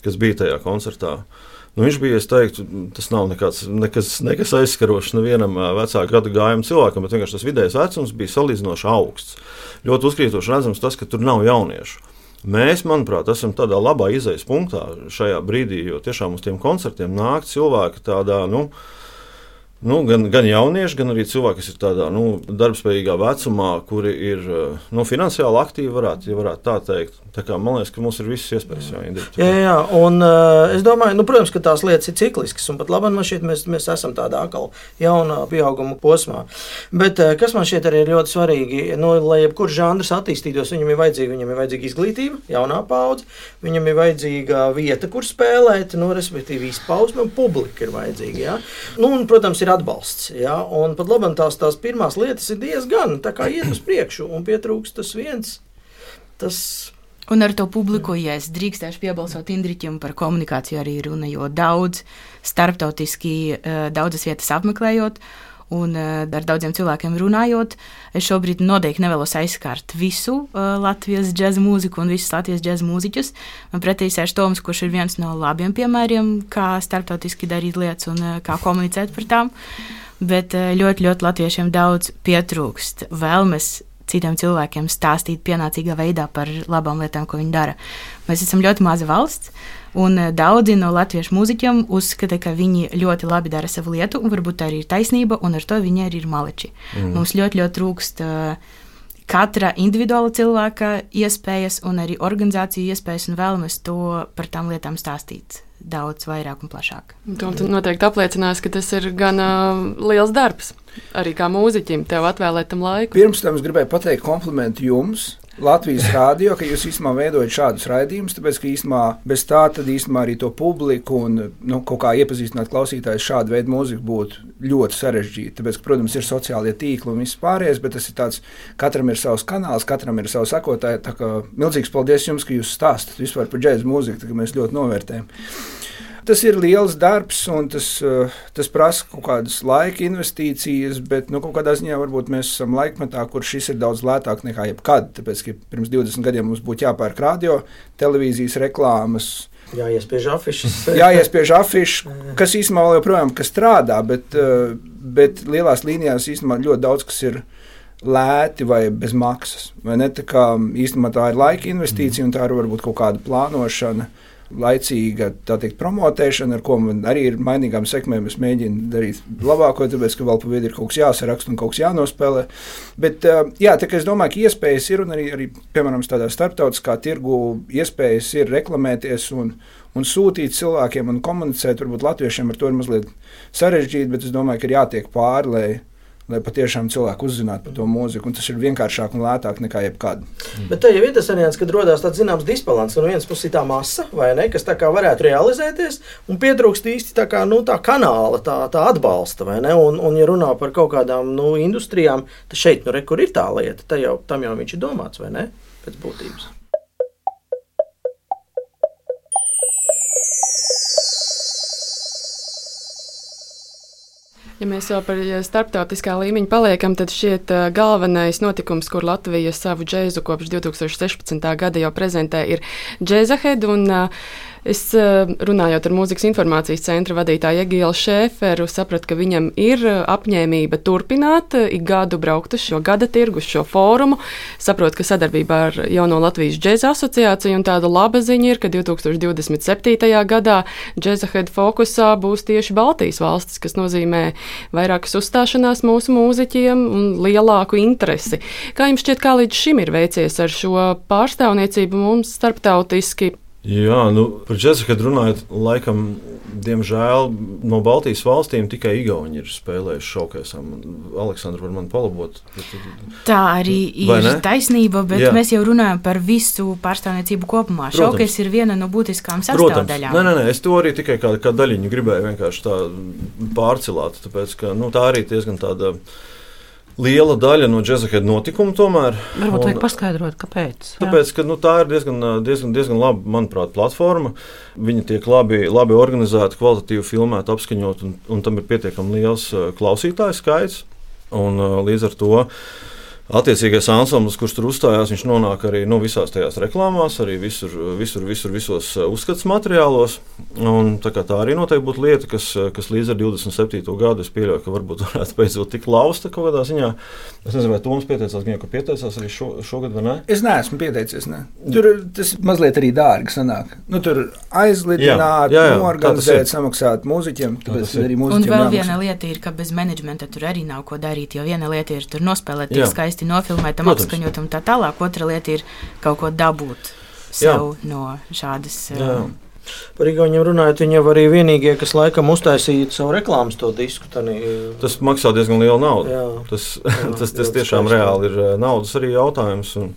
kas bija tajā koncertā, nu, bija, teiktu, tas nav nekāds, nekas, nekas aizskarošs nevienam vecāku gadu gājumu cilvēkam, bet vienkārši tas vidējais vecums bija salīdzinoši augsts. Ļoti uzkrītoši redzams tas, ka tur nav jauniešu. Mēs, manuprāt, esam tādā labā izējas punktā šajā brīdī, jo tiešām uz tiem koncertiem nāk cilvēki tādā, nu, Nu, gan, gan jaunieši, gan arī cilvēki, kas ir tādā nu, darbspējīgā vecumā, kuri ir nu, finansiāli aktīvi, varētu, ja varētu tā teikt. Tā kā, man liekas, ka mums ir visas iespējas Indrīt. Jā, jā, un uh, es domāju, nu, protams, ka tās lietas ir cikliskas, un pat labi, man šķiet, mēs, mēs esam tādā atkal jaunā pieauguma posmā. Bet uh, kas man šķiet arī ir ļoti svarīgi, nu, lai jebkurš žanrs attīstītos, viņam ir vajadzīga, viņam ir vajadzīga izglītība, jaunā paudze, viņam ir vajadzīga vieta, kur spēlēt, nu, respektīvi izpausme un publika ir vajadzīga. Ja? Nu, un, protams, ir atbalsts. Ja? Un pat labi, tās, tās pirmās lietas ir diezgan iet uz priekšu, un pietrūkst tas viens. Tas Un ar to publiku, ja es drīkstēšu piebalsot Indriķim par komunikāciju, arī runa, jo daudz starptautiski, eh, daudzas vietas apmeklējot. Un uh, ar daudziem cilvēkiem runājot, es šobrīd noteikti nevēlos aizskārt visu uh, Latvijas džēza mūziku un visus Latvijas džēza mūziķus. Man pretī sēž Toms, kurš ir viens no labiem piemēriem, kā starptautiski darīt lietas un uh, kā komunicēt par tām. Bet ļoti, ļoti latviešiem daudz pietrūkst vēlmes citiem cilvēkiem stāstīt pienācīgā veidā par labām lietām, ko viņi dara. Mēs esam ļoti maza valsts, un eh, daudzi no latviešu mūziķiem uzskata, ka viņi ļoti labi dara savu lietu, un varbūt tā arī ir taisnība, un ar to viņi arī ir maleči. Mm. Mums ļoti, ļoti trūkst. Uh, katra individuāla cilvēka iespējas un arī organizāciju iespējas un vēlamies to par tām lietām stāstīt daudz vairāk un plašāk. Tu noteikti apliecinās, ka tas ir gan uh, liels darbs. Arī kā mūziķim, tev atvēlēt tam laiku. Pirms tam es gribēju pateikt komplimentu jums. Latvijas rādio, ka jūs īstenībā veidojat šādus raidījumus, tāpēc ka īstenībā bez tā tad īstenībā arī to publiku un nu, kaut kā iepazīstināt klausītājus šādu veidu mūziku būtu ļoti sarežģīti. Tāpēc, ka, protams, ir sociālie tīkli un viss pārējais, bet tas ir tāds, katram ir savs kanāls, katram ir savs sekotāji. Tā kā milzīgs paldies jums, ka jūs stāstat vispār par džēzu mūziku, tā, mēs ļoti novērtējam. Tas ir liels darbs, un tas, eh, tas prasa kaut kādas laika investīcijas, bet nu, kaut kādā ziņā varbūt mēs esam laikmetā, kur šis ir daudz lētāk nekā jebkad. Tāpēc, ka pirms 20 gadiem mums būtu jāpērk radio, televīzijas reklāmas. Jāiespiež afišas. <laughs> Jāiespiež afišas, kas īstenībā joprojām strādā, bet, eh, bet lielās līnijās īstenībā ļoti daudz kas ir lēti vai bez maksas. Vai ne? Tā, kā, īstenībā tā ir laika investīcija un tā ir varbūt kaut kāda plānošana laicīga teikt, promotēšana, ar ko man arī ir mainīgām sekmēm. Es mēģinu darīt labāko, tāpēc, ka vēl pa vidu ir kaut kas jāsaraksta un kaut kas jānospēlē. Bet, jā, tā es domāju, ka iespējas ir un arī, arī piemēram, tādā starptautiskā tirgu iespējas ir reklamēties un, un sūtīt cilvēkiem un komunicēt. Varbūt latviešiem ar to ir mazliet sarežģīti, bet es domāju, ka ir jātiek pāri, lai lai patiešām cilvēki uzzinātu par to mūziku. Tas ir vienkāršāk un lētāk nekā jebkad. Mm. Bet tā jau ir tas variants, kad radās tāds zināms disbalans. No vienas puses ir tā masa, ne, kas tā kā varētu realizēties, un pietrūkst īsti tā, kā, nu, tā kanāla, tā, tā atbalsta. Un, un, ja runā par kaut kādām nu, industrijām, tad šeit, nu, re, ir tā lieta, jau, tam jau viņš ir domāts, vai ne? Pēc būtības. Ja mēs jau par starptautiskā līmeņa paliekam, tad šķiet galvenais notikums, kur Latvija savu džēzu kopš 2016. gada jau prezentē, ir Džēzahed. Es eh, runājot ar mūzikas informācijas centra vadītāju Egilu Šēferu, sapratu, ka viņam ir eh, apņēmība turpināt eh, ik gadu braukt uz šo gada tirgu, uz šo fórumu. Saprotu, ka sadarbībā ar Jauno Latvijas džēza asociāciju un tāda laba ziņa ir, ka 2027. gadā džēza head fokusā būs tieši Baltijas valstis, kas nozīmē vairākas uzstāšanās mūsu mūziķiem un lielāku interesi. Kā jums šķiet, kā līdz šim ir veicies ar šo pārstāvniecību mums starptautiski? Jā, nu, par džeku, kad runājot, laikam, diemžēl no Baltijas valstīm tikai Igauni ir spēlējuši šaukēsām. Aleksandra var man palabot. Tā arī ir taisnība, bet Jā. mēs jau runājam par visu pārstāvniecību kopumā. Šaukēs ir viena no būtiskām sastāvdaļām. Nē, nē, nē, es to arī tikai kā, kā daļiņu gribēju vienkārši tā pārcilāt, tāpēc, ka nu, tā arī diezgan tāda liela daļa no džeksa notikuma. Tomēr, Varbūt vajag paskaidrot, kāpēc. Tāpēc, ka nu, tā ir diezgan, diezgan, diezgan laba, manuprāt, platforma. Viņa tiek labi, labi organizēta, kvalitatīvi filmēta, apskaņot, un, un tam ir pietiekami liels klausītāju skaits. Un, līdz ar to Attiecīgais ansamblis, kurš tur uzstājās, viņš nonāk arī nu, visās tajās reklāmās, arī visur, visur, visur visos uh, uzskats materiālos. Un, tā, tā arī noteikti būtu lieta, kas, uh, kas līdz ar 27. gadu es pieļauju, ka varbūt <laughs> varētu beidzot tikt lausta kaut kādā ziņā. Es nezinu, vai Toms pieteicās, jau pieteicās arī šo, šogad, vai ne? Es neesmu pieteicies. Ne. Tur tas mazliet arī dārgi sanāk. Nu, tur aizlidināt, norganizēt, samaksāt mūziķiem. Tas arī mūziķiem. Un vēl jāmaksā. viena lieta ir, ka bez menedžmenta tur arī nav ko darīt, jo viena lieta ir tur nospēlēt tik skaisti skaisti nofilmētam, apskaņotam tā tālāk. Otra lieta ir kaut ko dabūt sev Jā. no šādas. Jā. Um, Par Igauniem runājot, viņi jau arī vienīgie, kas laikam uztaisīja savu reklāmas to disku. Tani, tas maksā diezgan lielu naudu. Jā, tas, jā, <laughs> tas, tas tiešām reāli ir uh, naudas arī jautājums. Un,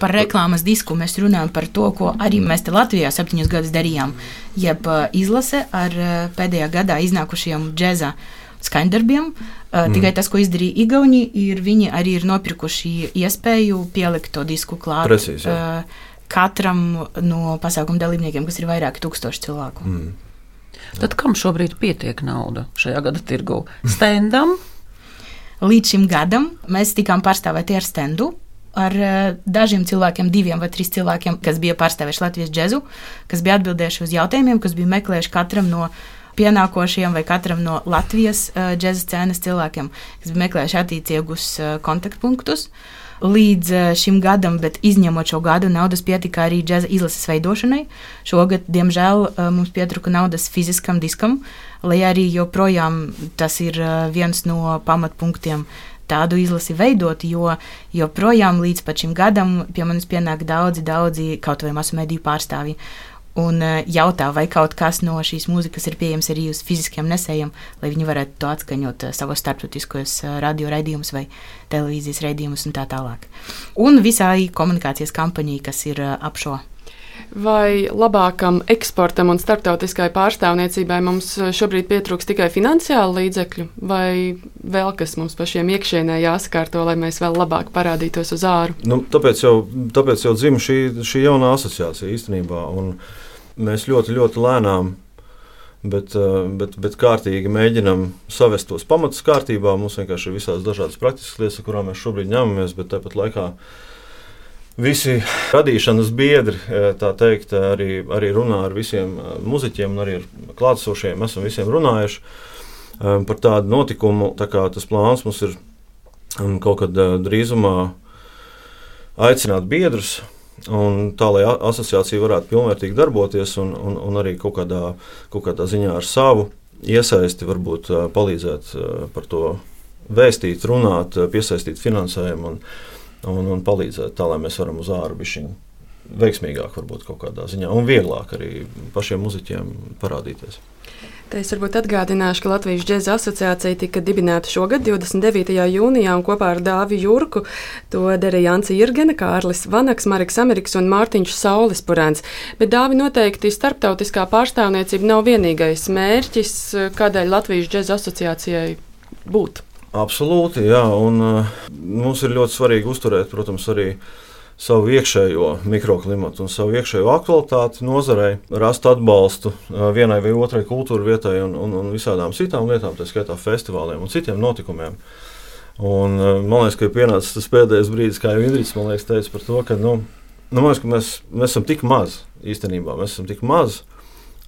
par reklāmas disku mēs runājam par to, ko arī mēs te Latvijā septiņus gadus darījām. Jeb uh, izlase ar uh, pēdējā gadā iznākušiem džēza skaņdarbiem. Uh, mm. Tikai tas, ko izdarīja Igauni, ir viņi arī ir nopirkuši iespēju pielikt to disku klāt. Precīzi, jā. uh, katram no pasākuma dalībniekiem, kas ir vairāki tūkstoši cilvēku. Mm. Tad kam šobrīd pietiek nauda šajā gada tirgu? Stendam? <laughs> Līdz šim gadam mēs tikām pārstāvēti ar stendu, ar dažiem cilvēkiem, diviem vai trīs cilvēkiem, kas bija pārstāvējuši Latvijas džēzu, kas bija atbildējuši uz jautājumiem, kas bija meklējuši katram no pienākošiem vai katram no Latvijas uh, džēza scēnas cilvēkiem, kas bija meklējuši attiecīgus uh, kontaktpunktus. Līdz uh, šim gadam, bet izņemot šo gadu, naudas pietika arī džēza izlases veidošanai. Šogad, diemžēl, uh, mums pietrūka naudas fiziskam diskam, lai arī joprojām tas ir uh, viens no pamatpunktiem tādu izlasi veidot, jo joprojām līdz šim gadam pie manis pienāk daudzi, daudzi kaut vai masu mediju pārstāvji un eh, jautā, vai kaut kas no šīs mūzikas ir pieejams arī uz fiziskiem nesējiem, lai viņi varētu to atskaņot eh, savos starptautiskos eh, radio raidījumus vai televīzijas raidījumus un tā tālāk. Un visā komunikācijas kampaņā, kas ir ap šo. Vai labākam eksportam un starptautiskai pārstāvniecībai mums šobrīd pietrūks tikai finansiāli līdzekļu, vai vēl kas mums pašiem iekšienē jāsakārto, lai mēs vēl labāk parādītos uz āru? Nu, tāpēc jau, tāpēc jau dzima šī, šī jaunā asociācija īstenībā. Un mēs ļoti, ļoti lēnām, bet, eh, bet, bet kārtīgi mēģinām savest tos pamatus kārtībā. Mums vienkārši ir visādas dažādas praktiskas lietas, kurām mēs šobrīd ņemamies, bet tāpat laikā. Visi radīšanas biedri, eh, tā teikt, arī, arī runā ar visiem eh, muzeķiem, arī ar klātesošiem. Esam visiem runājuši par tādu notikumu. Tā tas plāns mums ir kaut kad drīzumā aicināt biedrus Un tā, lai asociācija varētu pilnvērtīgi darboties un, un, un arī kaut kādā, kaut kādā ziņā ar savu iesaisti, varbūt palīdzēt par to vēstīt, runāt, piesaistīt finansējumu un, un, un palīdzēt tā, lai mēs varam uz āru bišķiņu veiksmīgāk, varbūt kaut kādā ziņā, un vieglāk arī pašiem muzeķiem parādīties. Te es varbūt atgādināšu, ka Latvijas džēza asociācija tika dibināta šogad, 29. jūnijā, un kopā ar Dāvi Jurku to darīja Anci Irgena, Kārlis Vanaks, Mariks Amerikas un Mārtiņš Saulis Purēns. Bet Dāvi noteikti starptautiskā pārstāvniecība nav vienīgais mērķis, kādēļ Latvijas džēza asociācijai būt. Absolūti, jā, un uh, mums ir ļoti svarīgi uzturēt, protams, arī savu iekšējo mikroklimatu un savu iekšējo aktualitāti nozarei, rast atbalstu vienai vai otrai kultūra vietai un, un, un visādām citām lietām, tā skaitā festivāliem un citiem notikumiem. Un, man liekas, ka ir pienācis tas pēdējais brīdis, kā jau Indričs teica par to, ka, nu, nu, liekas, ka mēs, mēs esam tik mazi īstenībā, mēs esam tik mazi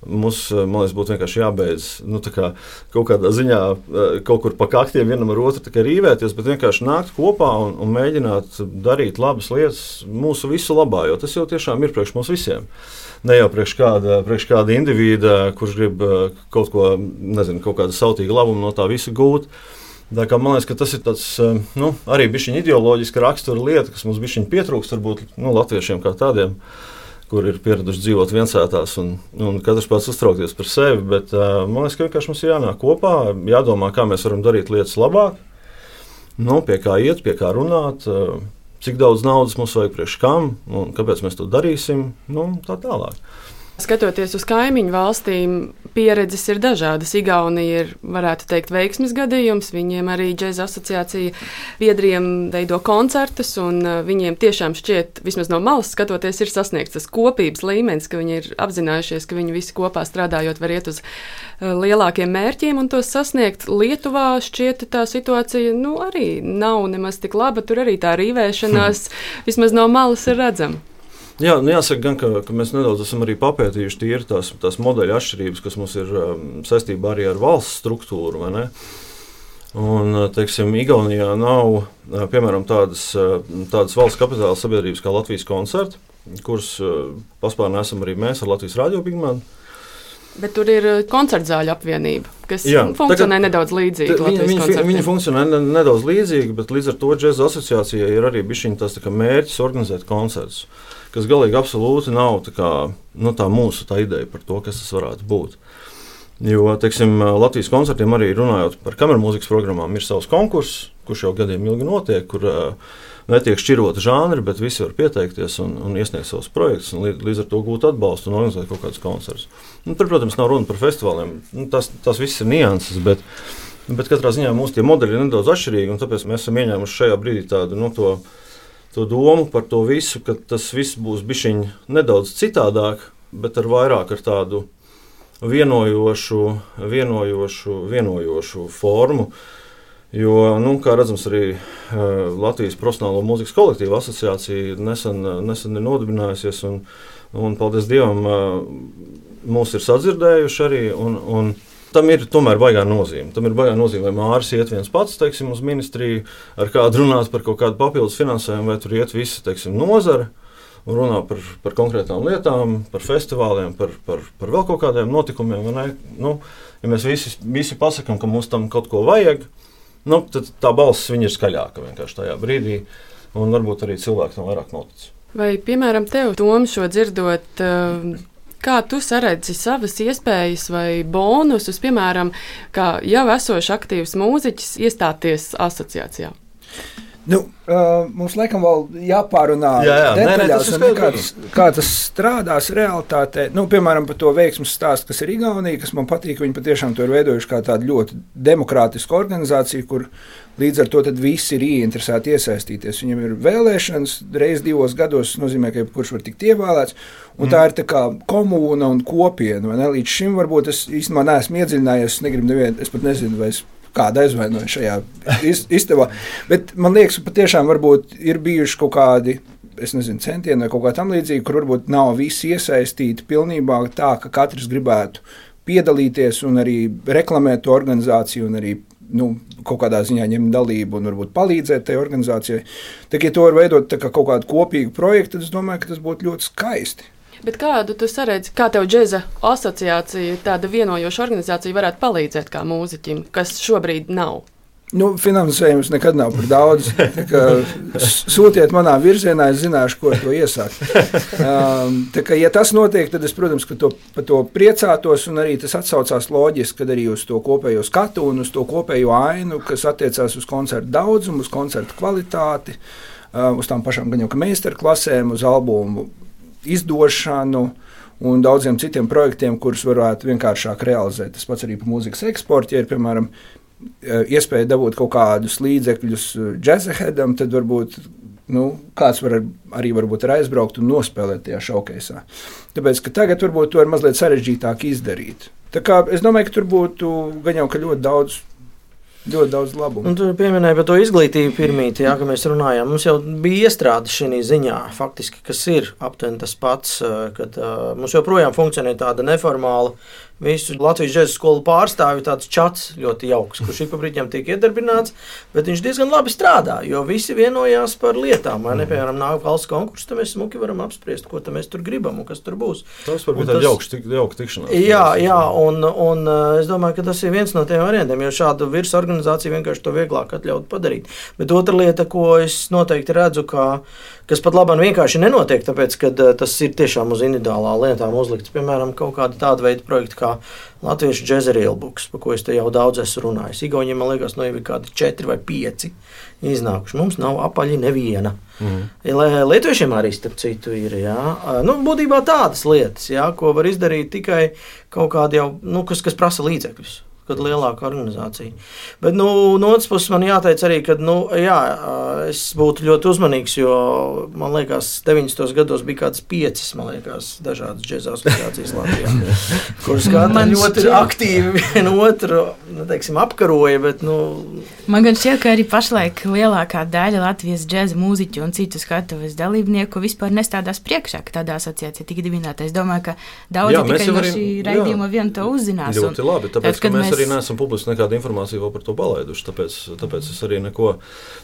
Mums, eh, man liekas, būtu vienkārši jābeidz nu, kā, kaut kādā ziņā, eh, kaut kur pa kaktiem vienam ar otru rīvēties, bet vienkārši nākt kopā un, un mēģināt darīt labas lietas mūsu visu labā, jo tas jau tiešām ir priekš mums visiem. Ne jau priekš kāda, priekš kāda indivīda, kurš grib eh, kaut ko, nezinu, kaut kādu sautīgu labumu no tā visa gūt. Tā kā, man liekas, ka tas ir tāds, nu, arī bišķiņa ideoloģiska rakstura lieta, kas mums bišķiņa pietrūkst varbūt nu, latviešiem kā tādiem. Uh, kur ir pieraduši dzīvot viensētās un, un katrs pats uztraukties par sevi. Bet, uh, man liekas, ka vienkārši mums jānāk kopā, jādomā, kā mēs varam darīt lietas labāk, nu, pie kā iet, pie kā runāt. Uh, Cik daudz naudas mums vajag priekš kam, un kāpēc mēs to darīsim, nu, tā tālāk. Skatoties uz kaimiņu valstīm, pieredzes ir dažādas. Igaunija ir, varētu teikt, veiksmes gadījums. Viņiem arī džēza asociācija biedriem veido koncertus, un uh, viņiem tiešām šķiet, vismaz no malas skatoties, ir sasniegts tas kopības līmenis, ka viņi ir apzinājušies, ka viņi visi kopā strādājot var iet uz uh, lielākiem mērķiem un tos sasniegt. Lietuvā šķiet tā situācija nu, arī nav nemaz tik laba. Tur arī tā rīvēšanās <laughs> vismaz no malas ir redzama. Jā, nu jāsaka, gan, ka, ka mēs nedaudz esam arī papētījuši tīri tās, tās modeļa atšķirības, kas mums ir um, saistībā arī ar valsts struktūru. Un, teiksim, Igaunijā nav uh, piemēram tādas, uh, tādas valsts kapitāla sabiedrības kā Latvijas koncerta, kuras uh, paspārnē esam arī mēs ar Latvijas radio pigmentu. Bet tur ir koncerta zāļu apvienība, kas Jā, funkcionē tagad, nedaudz līdzīgi. Viņa, viņa, viņa funkcionē nedaudz līdzīgi, bet līdz ar to džēza asociācijai ir arī bijis tas mērķis organizēt koncertus kas galīgi absolūti nav tā, kā, nu, tā mūsu tā ideja par to, kas tas varētu būt. Jo, teiksim, Latvijas koncertiem arī runājot par kameru mūzikas programmām, ir savs konkurss, kurš jau gadiem ilgi notiek, kur uh, netiek šķirota žanri, bet visi var pieteikties un, un iesniegt savus projektus, un līdz, līdz ar to gūt atbalstu un organizēt kaut kādus koncertus. Nu, tur, protams, nav runa par festivāliem. Nu, tas, tas viss ir nianses, bet, bet katrā ziņā mūsu modeļi ir nedaudz atšķirīgi, un tāpēc mēs esam ieņēmuši šajā brīdī tādu nu, to to domu par to visu, ka tas viss būs bijis nedaudz citādāk, bet ar vairāk ar tādu vienojošu, vienojošu, vienojošu formu. Jo, nu, kā redzams, arī uh, Latvijas Profesionālo mūzikas kolektīvu asociācija nesen, nesen ir nodibinājusies, un, un paldies Dievam, uh, mūs ir sadzirdējuši arī. Un, un, tam ir tomēr baigā nozīme. Tam ir baigā nozīme, vai Mārcis iet viens pats teiksim, uz ministriju ar kādu runāt par kaut kādu papildus finansējumu, vai tur iet visa teiksim, nozara un runā par, par konkrētām lietām, par festivāliem, par, par, par vēl kaut kādiem notikumiem. Nu, ja mēs visi, visi pasakām, ka mums tam kaut ko vajag, nu, tad tā balss ir skaļāka vienkārši tajā brīdī, un varbūt arī cilvēki tam vairāk notic. Vai, piemēram, tev, Tom, šo dzirdot, Kā tu saredzi savas iespējas vai bonusus, piemēram, kā jau esošs aktīvs mūziķis, iestāties asociācijā? Nu, uh, mums laikam vēl jāpārunā jā, jā. detaļās, nē, nē, tas kā, tas, kā tas strādās realitātē. Nu, piemēram, par to veiksmus stāstu, kas ir Igaunija, kas man patīk. Viņi patiešām to ir veidojuši kā tādu ļoti demokrātisku organizāciju, kur līdz ar to visi ir ieinteresēti iesaistīties. Viņam ir vēlēšanas reizes divos gados, tas nozīmē, ka kurš var tikt ievēlēts. Un mm. tā ir tā kā komūna un kopiena. Līdz šim varbūt es īstenībā neesmu iedziļinājies, es negribu nevienu, es pat nezinu, vai es kāda aizvainoja šajā istabā. Bet man liekas, ka patiešām ir bijuši kaut kādi nezinu, centieni vai kaut kā tamlīdzīga, kur varbūt nav visi iesaistīti pilnībā tā, ka katrs gribētu piedalīties un arī reklamēt to organizāciju un arī nu, kaut kādā ziņā ņemt dalību un varbūt palīdzēt tai organizācijai. Tad, ja to var veidot kā kaut kādu kopīgu projektu, tad es domāju, ka tas būtu ļoti skaisti. Bet kādu tu saredzi, kā tev džēza asociācija, tāda vienojoša organizācija varētu palīdzēt kā mūziķim, kas šobrīd nav? Nu, finansējums nekad nav par daudz. Sūtiet manā virzienā, es zināšu, ko to iesākt. Um, kā, ja tas notiek, tad es, protams, to, par to priecātos. Arī tas atsaucās loģiski arī uz to kopējo skatu un uz to kopējo ainu, kas attiecās uz koncertu daudzumu, uz koncertu kvalitāti, uh, uz tām pašām gan jau meistarklasēm, uz albumu izdošanu un daudziem citiem projektiem, kurus varētu vienkāršāk realizēt. Tas pats arī par mūzikas eksportu. Ja ir, piemēram, e, iespēja dabūt kaut kādus līdzekļus džeksaheadam, tad varbūt nu, kāds var arī varbūt ir aizbraukt un nospēlēt tajā šaukēsā. Tāpēc tagad varbūt to ir mazliet sarežģītāk izdarīt. Tā kā, es domāju, ka tur būtu gan jau ļoti daudz Ļoti daudz labumu. Un tur pieminēja par to izglītību pirmīt, jā, ka mēs runājām. Mums jau bija iestrāde šī ziņā, faktiski, kas ir aptuveni tas pats, kad uh, mums joprojām funkcionē tāda neformāla visu Latvijas džēzus skolu pārstāvju tāds čats ļoti jauks, kurš ik pa brīdim tiek iedarbināts, bet viņš diezgan labi strādā, jo visi vienojās par lietām. Vai ne, mhm. piemēram, nāk valsts konkurss, tad mēs smuki varam apspriest, ko mēs tur gribam un kas tur būs. Tas var būt tāds jauks, tik, jauks tikšanās. Jā, jā, un, un es domāju, ka tas ir viens no tiem variantiem, jo šāda virsorganizācija vienkārši to vieglāk atļaut padarīt. Bet otra lieta, ko es noteikti redzu, ka kas pat labi vienkārši nenotiek, tāpēc, ka tas ir tiešām uz individuālām lietām uzlikts. Piemēram, kaut kāda tāda veida projekta kā latviešu džēza reelbuks, par ko es te jau daudz esmu runājis. Igauniem, man liekas, no nu, jau ir kādi četri vai pieci iznākuši. Mums nav apaļi neviena. Mm. Lietuviešiem arī, starp citu, ir. Jā. Nu, būtībā tādas lietas, jā, ko var izdarīt tikai kaut kādi jau, nu, kas, kas prasa līdzekļus kad lielāka organizācija. Bet nu, no otras puses man jāteic arī, ka nu, jā, es būtu ļoti uzmanīgs, jo man liekas, 90. gados bija kādas piecas liekas, dažādas džēza asociācijas Latvijā, <laughs> kuras katra ļoti šķiet... aktīvi vienu otru nu, teiksim, apkaroja. Bet, nu... Man gan šķiet, ka arī pašlaik lielākā daļa Latvijas džēza mūziķu un citu skatuves dalībnieku vispār nestādās priekšā, ka tādā asociācijā tika dibināta. Es domāju, ka daudzi jā, tikai no šī raidījuma vien to uzzinās. Ļoti un, labi, tāpēc, tad, mēs, mēs arī neesam publiski nekādu informāciju par to palaiduši. Tāpēc, tāpēc es arī neko,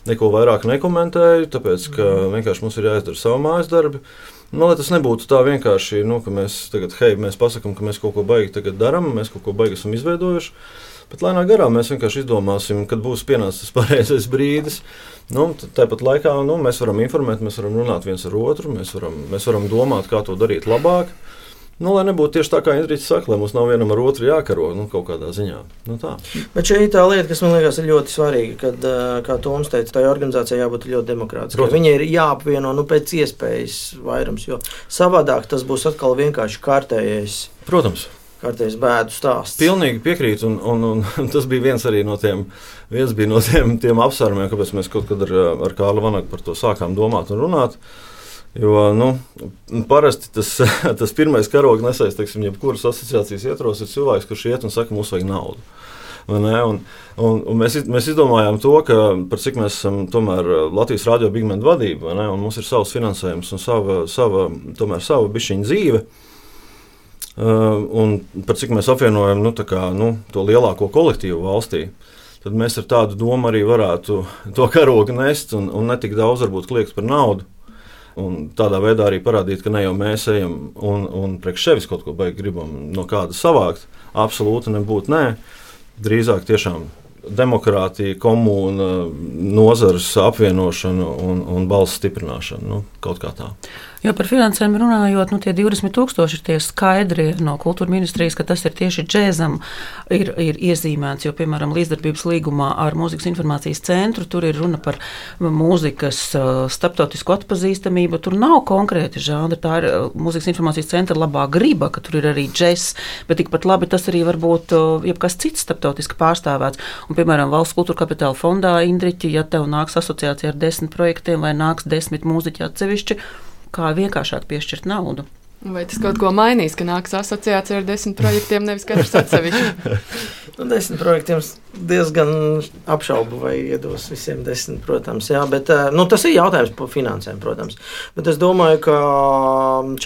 neko vairāk nekomentēju, tāpēc ka vienkārši mums ir jāizdara savu mājas darbu. Nu, lai tas nebūtu tā vienkārši, nu, ka mēs tagad, hei, mēs pasakām, ka mēs kaut ko baigi darām, mēs kaut ko baigi esam izveidojuši. Bet lēnām garām mēs vienkārši izdomāsim, kad būs pienācis <laughs> pareizais brīdis. Nu, tāpat laikā nu, mēs varam informēt, mēs varam runāt viens ar otru, mēs varam, mēs varam domāt, kā to darīt labāk. Nu, lai nebūtu tieši tā, kā Indričs saka, lai mums nav vienam ar otru jākaro nu, kaut kādā ziņā. Nu, tā. Bet šī ir tā lieta, kas man liekas ļoti svarīga, kad, kā Toms teica, tai organizācijai jābūt ļoti demokrātiskai. Viņai ir jāapvieno nu, pēc iespējas vairums, jo savādāk tas būs atkal vienkārši kārtējais. Protams. Kārtējs bēdu stāsts. Pilnīgi piekrītu, un, un, un <laughs> tas bija viens no tiem, viens no tiem, tiem apsvērumiem, kāpēc mēs kaut kad ar, ar Kārlu Vanagu par to sākām domāt un runāt. Uh, Jo nu, parasti tas, <laughs> tas pirmais karogs nesais, teiksim, jebkuras asociācijas ietvaros, ir cilvēks, kurš iet un saka, mums vajag naudu. Un, un, un mēs, mēs izdomājām to, ka par cik mēs esam tomēr Latvijas radio bigmenta vadība, un mums ir savs finansējums un sava, sava, tomēr sava bišķiņa dzīve. Uh, un par cik mēs apvienojam nu, kā, nu, to lielāko kolektīvu valstī, tad mēs ar tādu domu arī varētu to karogu nest un, un ne tik daudz varbūt kliegt par naudu un tādā veidā arī parādīt, ka ne jau mēs ejam un, un priekš sevis kaut ko baigi gribam no kāda savākt. Absolūti nebūtu nē. Drīzāk tiešām demokrātija, komūna, nozares apvienošana un, un balss stiprināšana. Nu, kaut kā tā. Jo par finansēm runājot, nu, tie 20 tūkstoši ir tie skaidri no kultūra ministrijas, ka tas ir tieši džēzam ir, ir iezīmēts. Jo, piemēram, līdzdarbības līgumā ar Mūzikas informācijas centru tur ir runa par mūzikas starptautisku atpazīstamību. Tur nav konkrēti žanri. Tā ir Mūzikas informācijas centra labā griba, ka tur ir arī džēzs, bet tikpat labi tas arī var būt jebkas cits starptautiski pārstāvēts. Un, piemēram, Valsts kultūra kapitāla fondā Indriķi, ja tev nāks asociācija ar desmit projektiem vai nāks desmit mūziķi atsevišķi, kā vienkāršāk piešķirt naudu. Vai tas kaut ko mainīs, ka nāks asociācija ar desmit projektiem, nevis katrs atsevišķi? <laughs> nu, desmit projektiem diezgan apšaubu, vai iedos visiem desmit, protams. Jā, bet, eh, nu, tas ir jautājums par finansēm, protams. Bet es domāju, ka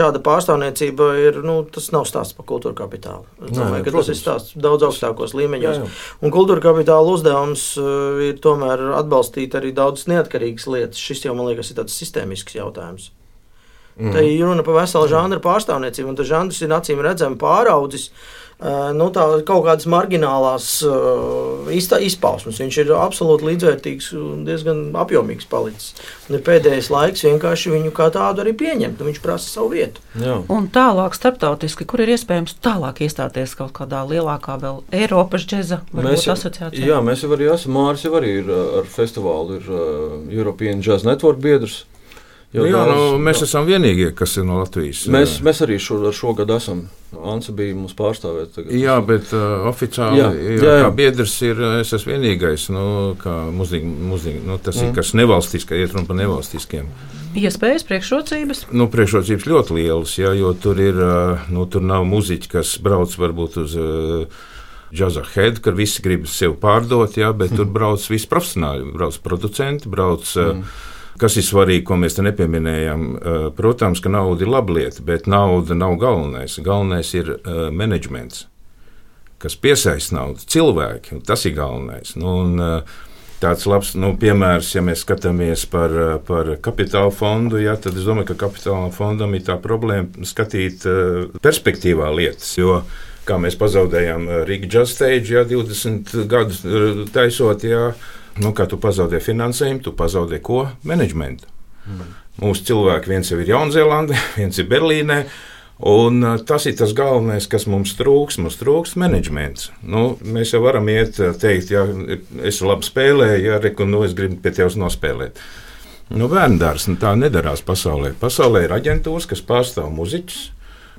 šāda pārstāvniecība ir, nu, tas nav stāsts par kultūra kapitālu. Es domāju, Nē, ka protams. tas ir stāsts daudz augstākos līmeņos. Jā, jā. Un kultūra kapitāla uzdevums eh, ir tomēr atbalstīt arī daudzas neatkarīgas lietas. Šis jau, man liekas, ir tāds sistēmisks jautājums. Mm. Tā ir runa par veselu žanru pārstāvniecību, un tas žanrs ir acīm redzami pāraudzis. Uh, nu, tā kaut kādas marginālās uh, izpausmes. Viņš ir absolūti līdzvērtīgs un diezgan apjomīgs palicis. Un ir pēdējais laiks vienkārši viņu kā tādu arī pieņemt. Viņš prasa savu vietu. Jā. Un tālāk, starptautiski, kur ir iespējams tālāk iestāties kaut kādā lielākā vēl Eiropas džēza asociācijā? Jā, mēs jau arī esam. Mārcis jau arī ir ar festivālu, ir uh, European Jazz Network biedrs. Jo jā, daudz, nu, mēs jā. esam vienīgie, kas ir no Latvijas. Mēs, mēs arī šo, šogad esam. Ansa bija mums pārstāvēt. Tagad. Jā, bet uh, oficiāli jā, jā, jā. kā biedrs ir es esmu vienīgais. Nu, muzik, muzik, nu, tas mm. ir kas nevalstisks, iet runa par nevalstiskiem. Iespējas, priekšrocības? Nu, priekšrocības ļoti lielas, jā, jo tur, ir, uh, nu, tur nav muziķi, kas brauc varbūt uz. Uh, Džaza head, kad visi grib sevi pārdot, jā, bet mm. tur brauc visi profesionāļi. Brauc producenti, brauc mm. Kas ir svarīgi, ko mēs te nepieminējam? Eh, protams, ka nauda ir laba lieta, bet nauda nav galvenais. Galvenais ir uh, menedžments, kas piesaista naudu, cilvēki. Tas ir galvenais. Nu, un, uh, Tāds labs nu, piemērs, ja mēs skatāmies par, par kapitāla fondu, ja, tad es domāju, ka kapitāla fondam ir tā problēma skatīt perspektīvā lietas. Jo, kā mēs pazaudējām Rīgas jazz stage, ja 20 gadus taisot, ja, Nu, kā tu pazaudē finansējumu, tu pazaudē ko? Menedžmentu. Mm. Mūsu cilvēki viens jau ir Jaunzēlandē, <laughs> viens ir Berlīnē. Un, uh, tas ir tas galvenais, kas mums trūks. Mums trūks menedžments. Nu, mēs jau varam iet, uh, teikt, ja es labi spēlēju, ja reku, nu, es gribu pie tevis nospēlēt. Nu, Bērndārs nu, tā nedarās pasaulē. Pasaulē ir aģentūras, kas pārstāv muzeķus,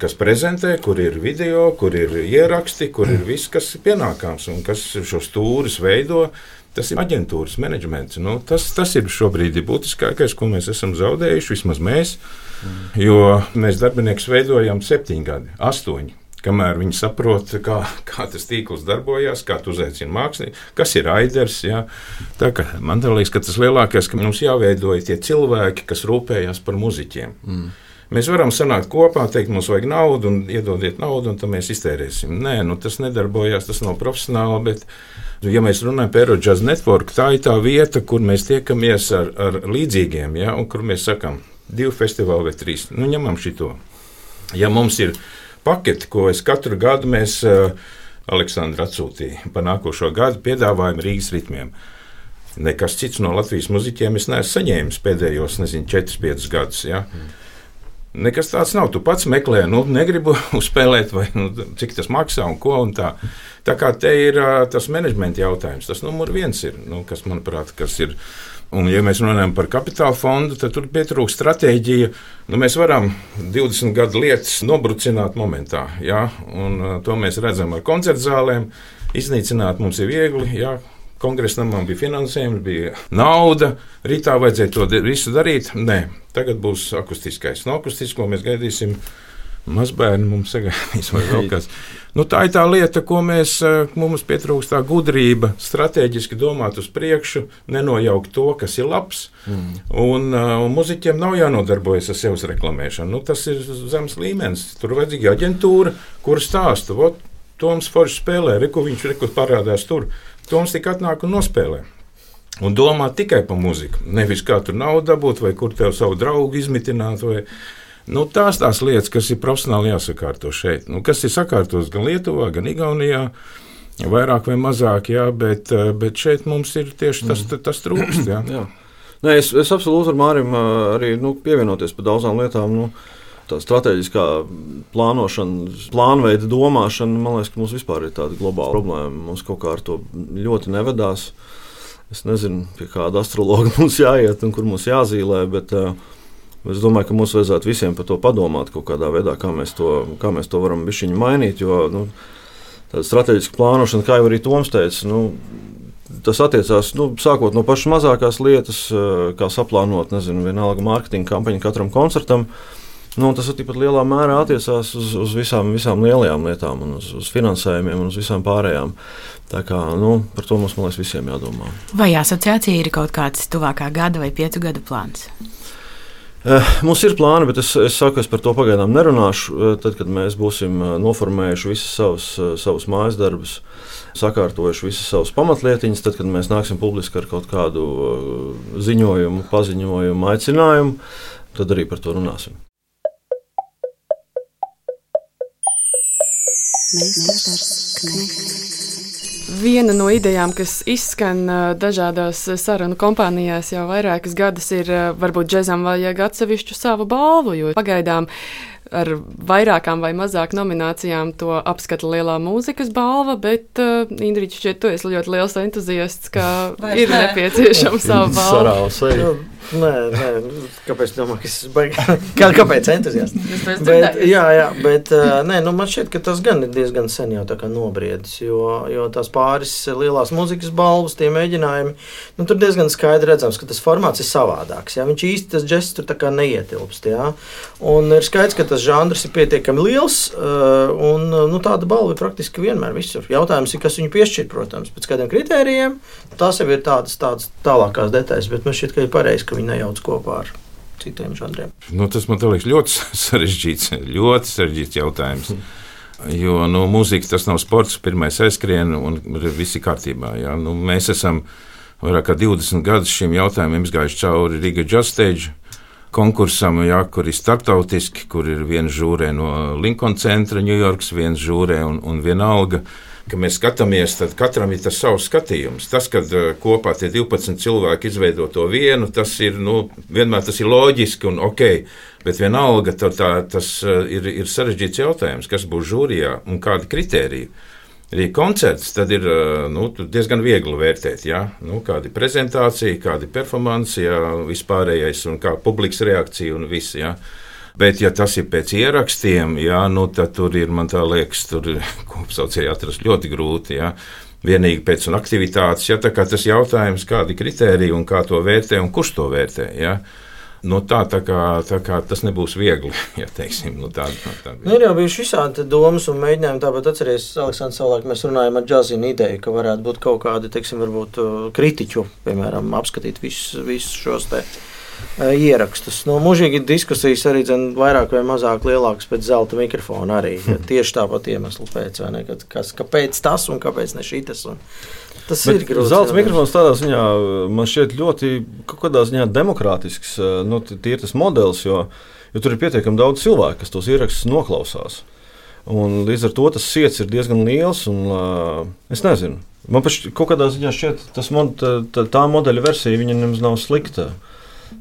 kas prezentē, kur ir video, kur ir ieraksti, kur ir viss, kas ir pienākams un kas šos stūrus veido. Tas ir aģentūras menedžments. Nu, tas, tas ir šobrīd ir būtiskākais, ko mēs esam zaudējuši, vismaz mēs. Jo mēs darbiniekus veidojam septiņi gadi, astoņi. Kamēr viņi saprot, kā, kā tas tīkls darbojas, kā tu uzaicini mākslinieku, kas ir raiders. Ja? Tā kā man liekas, ka tas lielākais, ka mums jāveido tie cilvēki, kas rūpējas par muzeķiem. Mm. Mēs varam sanākt kopā, teikt, mums vajag naudu, un iedodiet naudu, un tad mēs iztērēsim. Nē, nu, tas nedarbojas, tas nav profesionāli. Bet, ja mēs runājam par Eiropas Network, tā ir tā vieta, kur mēs tiekamies ar, ar līdzīgiem, ja, un kur mēs sakām, divi festivāli vai trīs. Nu, ņemam šo. Ja mums ir paketi, ko es katru gadu mēs uh, Aleksandru atsūtīju par nākošo gadu, piedāvājumu Rīgas ritmiem. Nekas cits no Latvijas muzeķiem es neesmu saņēmis pēdējos, nezinu, 4-5 gadus. Ja? Mm. Nekas tāds nav. Tu pats meklē, nu, negribu <laughs> uzspēlēt, vai nu, cik tas maksā un ko. Un tā. tā kā te ir tas menedžmenta jautājums, tas numur viens ir, nu, kas manuprāt, kas ir. Un, ja mēs runājam par kapitāla fondu, tad tur pietrūkst stratēģija. Nu, mēs varam 20 gadu lietas nobrucināt momentā. Ja? Un, to mēs redzam ar koncertu zālēm. Iznīcināt mums ir viegli. Ja? Kongresa namam bija finansējums, bija nauda. Rītā vajadzēja to visu darīt. Nē, tagad būs akustiskais. No akustisko mēs gaidīsim. Mazbērni mums sagaidīs, vai vēl <laughs> kas. Nu, tā ir tā lieta, ko mēs, eh, mums pietrūkst tā gudrība, strateģiski domāt uz priekšu, nenojaukt to, kas ir labs. Mm. Un, uh, un muzeķiem nav jānodarbojas ar sevis reklamēšanu. Nu, tas ir zemes līmenis. Tur vajadzīga aģentūra, kur stāsta, vot, Toms Foršs spēlē, reku viņš reku parādās tur. Toms tik atnāk un nospēlē. Un domā tikai par muziku. Nevis kā tur naudu dabūt, vai kur tev savu draugu izmitināt. Vai, Nu, tās tās lietas, kas ir profesionāli jāsakārto šeit, nu, kas ir sakārtotas gan Lietuvā, gan Igaunijā, vairāk vai mazāk, jā, bet, eh, bet šeit mums ir tieši tas, mm. tas trūkst. Jā. <clears throat> jā. Nē, es, es absolūti ar Mārim eh, arī nu, pievienoties par daudzām lietām. Nu, tā strateģiskā plānošana, plānveida domāšana, man liekas, ka mums vispār ir tāda globāla problēma. Mums kaut kā ar to ļoti nevedās. Es nezinu, pie kāda astrologa <laughs> mums jāiet un kur mums jāzīmē, bet uh, es domāju, ka mums vajadzētu visiem par to padomāt kaut kādā veidā, kā mēs to, kā mēs to varam mainīt. Jo nu, tāda strateģiska plānošana, kā jau arī Toms teica, nu, tas attiecās nu, sākot no pašas mazākās lietas, uh, kā saplānot, nezinu, vienalga mārketinga kampaņu katram koncertam. Uh, Nu, tas tikpat lielā mērā attiecās uz, uz visām, visām lielajām lietām, uz, uz finansējumiem un uz visām pārējām. Tā kā, nu, par to mums liekas, visiem jādomā. Vai asociācija ir kaut kāds tuvākā gada vai piecu gadu plāns? Eh, mums ir plāni, bet es, es saku, es par to pagaidām nerunāšu. Eh, tad, kad mēs būsim eh, noformējuši visas savas, savas mājas darbus, sakārtojuši visas savas pamatlietiņas, tad, kad mēs nāksim publiski ar kaut kādu ziņojumu, paziņojumu, aicinājumu, tad arī par to runāsim. Viena no idejām, kas izskan dažādās sarunu kompānijās jau vairākas gadus, ir varbūt džekam vajag atsevišķu savu balvu, jo pagaidām ar vairākām vai mazāk nominācijām to apskata lielā mūzikas balva, bet uh, Indričs, šķiet, tu esi ļoti liels entuziasts, ka Vairs ir nē. nepieciešama <laughs> sava balva. Nē, nē, kāpēc domā, ka es baigi? <laughs> Kā, kāpēc entuziasts? bet, jā, jā, bet nē, nu man šķiet, ka tas gan ir diezgan sen jau tā kā nobriedis, jo, jo tās pāris lielās mūzikas balvas, tie mēģinājumi, nu tur diezgan skaidri redzams, ka tas formāts ir savādāks, jā, viņš īsti tas džests tur tā kā neietilpst, jā, un ir skaidrs, ka tas žanrs ir pietiekami liels, un nu, tāda balva ir praktiski vienmēr visur. Jautājums ir, kas viņu piešķir, protams, pēc kādiem kritērijiem, tās jau ir tādas, tādas tālākās detaļas, bet man šķiet, ka ir pareizi, ka viņi nejauc kopā ar citiem žanriem. Nu, tas man liekas ļoti <laughs> sarežģīts, ļoti sarežģīts jautājums. Jo nu, mūzika tas nav sports, pirmais aizskrien un viss ir kārtībā. Ja? Nu, mēs esam vairāk kā 20 gadus šim jautājumam izgājuši cauri Riga Just Stage konkursam, ja, kur ir starptautiski, kur ir viena žūrē no Lincoln centra, Ņujorkas, viena žūrē un, un viena alga Kad mēs skatāmies, tad katram ir tas savs skatījums. Tas, kad uh, kopā tie 12 cilvēki izveido to vienu, tas ir nu, vienmēr tas ir loģiski un ok. Bet vienalga tā, tā, tas uh, ir, ir sarežģīts jautājums, kas būs žūrijā un kādi kriteriji. Arī koncerts tad ir nu, diezgan viegli vērtēt, ja? nu, kāda ir prezentācija, kāda ir performance, ja? vispārējais un kā publikas reakcija un viss. Ja? Bet, ja tas ir pēc ierakstiem, jā, nu, tad tur ir, man liekas, tur <laughs> kopsaucēji atrast ļoti grūti. Jā. Vienīgi pēc aktivitātes, ja tas jautājums, kādi ir kriteriji un kā to vērtē un kurš to vērtē. Ja. Nu, tā, tā, kā, tā kā tas nebūs viegli. <laughs> Ja teiksim, nu, tā, tā, tā nu, ir jau bijuši visādi domas un mēģinājumi. Tāpat atcerieties, Aleksandrs, savulaik mēs runājām ar džazinu ideju, ka varētu būt kaut kādi, teiksim, varbūt uh, kritiķu, piemēram, apskatīt visus, visus šos te ierakstus. Nu, mūžīgi diskusijas arī dzen, vairāk vai mazāk lielākas pēc zelta mikrofona. Arī ja, tieši tāpat iemeslu pēc, ne, kas, kāpēc tas un kāpēc ne šis. Tas Bet ir grūti. Zelta mikrofons tādā ziņā man šķiet ļoti demokrātisks. Nu, tie ir tas modelis, jo, jo tur ir pietiekami daudz cilvēku, kas tos ierakstus noklausās. Un līdz ar to tas sirds ir diezgan liels. Un, uh, es nezinu, man pašai kaut kādā ziņā šķiet, tas mod, tā, tā modeļa versija nemaz nav slikta. Uh,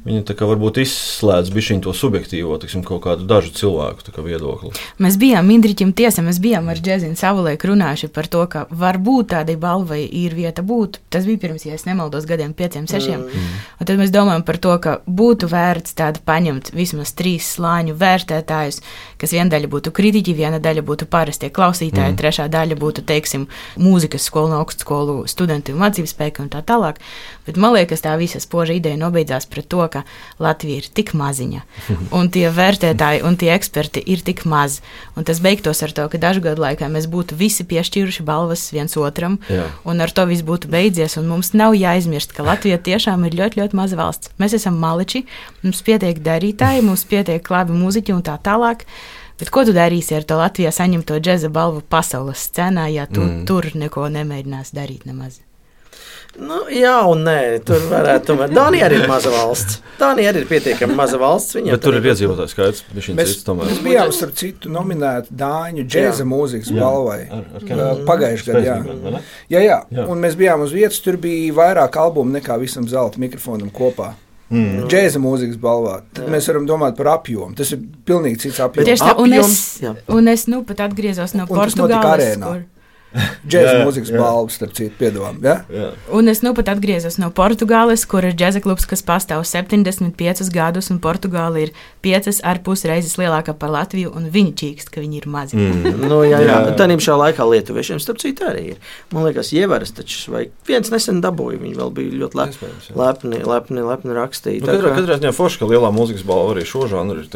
Viņa tā kā varbūt izslēdz to subjektīvo, tiksim, kaut kādu dažu cilvēku viedokli. Mēs bijām Indriķim tiesa, mēs bijām ar Džezinu savulaik runājuši par to, ka varbūt tādai balvai ir vieta būt. Tas bija pirms, ja es nemaldos, gadiem pieciem, sešiem. Mm. Un tad mēs domājam par to, ka būtu vērts tādu paņemt vismaz trīs slāņu vērtētājus, kas viena daļa būtu kritiķi, viena daļa būtu parastie klausītāji, mm. trešā daļa būtu, teiksim, mūzikas skolu un augstskolu studenti un mācību spēki un tā tālāk. Bet man liekas, tā visa spoža ideja nobeidzās pret to, ka Latvija ir tik maziņa, un tie vērtētāji un tie eksperti ir tik mazi. Un tas beigtos ar to, ka dažu gadu laikā mēs būtu visi piešķīruši balvas viens otram, Jā. un ar to viss būtu beidzies. Mums nav jāaizmirst, ka Latvija tiešām ir ļoti, ļoti maza valsts. Mēs esam maliči, mums pietiek darītāji, mums pietiek labi mūziķi un tā tālāk. Bet ko tu darīsi ar to Latvijā saņemto džēza balvu pasaules scenā, ja tu mm. tur neko nemēģinās darīt nemaz? Nu, jā, un nē, tur varētu tomēr. Dānija arī ir maza valsts. Dānija arī ir pietiekami maza valsts. Viņam tur ir iedzīvotāju skaits. Mēs, cits, mēs bijām starp citu nominēti Dāņu džēza mūzikas balvai. Pagājušajā gadā. Jā. Jā, jā. jā, un mēs bijām uz vietas. Tur bija vairāk albumu nekā visam zelta mikrofonam kopā. Mm. Džēza mūzikas balvā. Tad jā. mēs varam domāt par apjomu. Tas ir pilnīgi cits apjoms. Tā, un, es, un es nu pat atgriezos no Portugāles. <laughs> Džēzus mūzikas balvas, starp citu, piedāvājumi. Ja? Jā. Un es nu pat atgriezos no Portugāles, kur ir džēza klubs, kas pastāv 75 gadus, un Portugāla ir 5,5 reizes lielāka par Latviju, un viņi čīkst, ka viņi ir mazi. Mm. <laughs> nu, jā, jā. jā. Tā pašā laikā lietuviešiem, starp citu, arī ir. Man liekas, ievaras taču, vai viens nesen dabūja, viņi vēl bija ļoti le, Iespējams, lepni, lepni, lepni rakstīti. Nu, katrā, katrā ziņā forši, ka lielā mūzikas balva arī šo žanru ir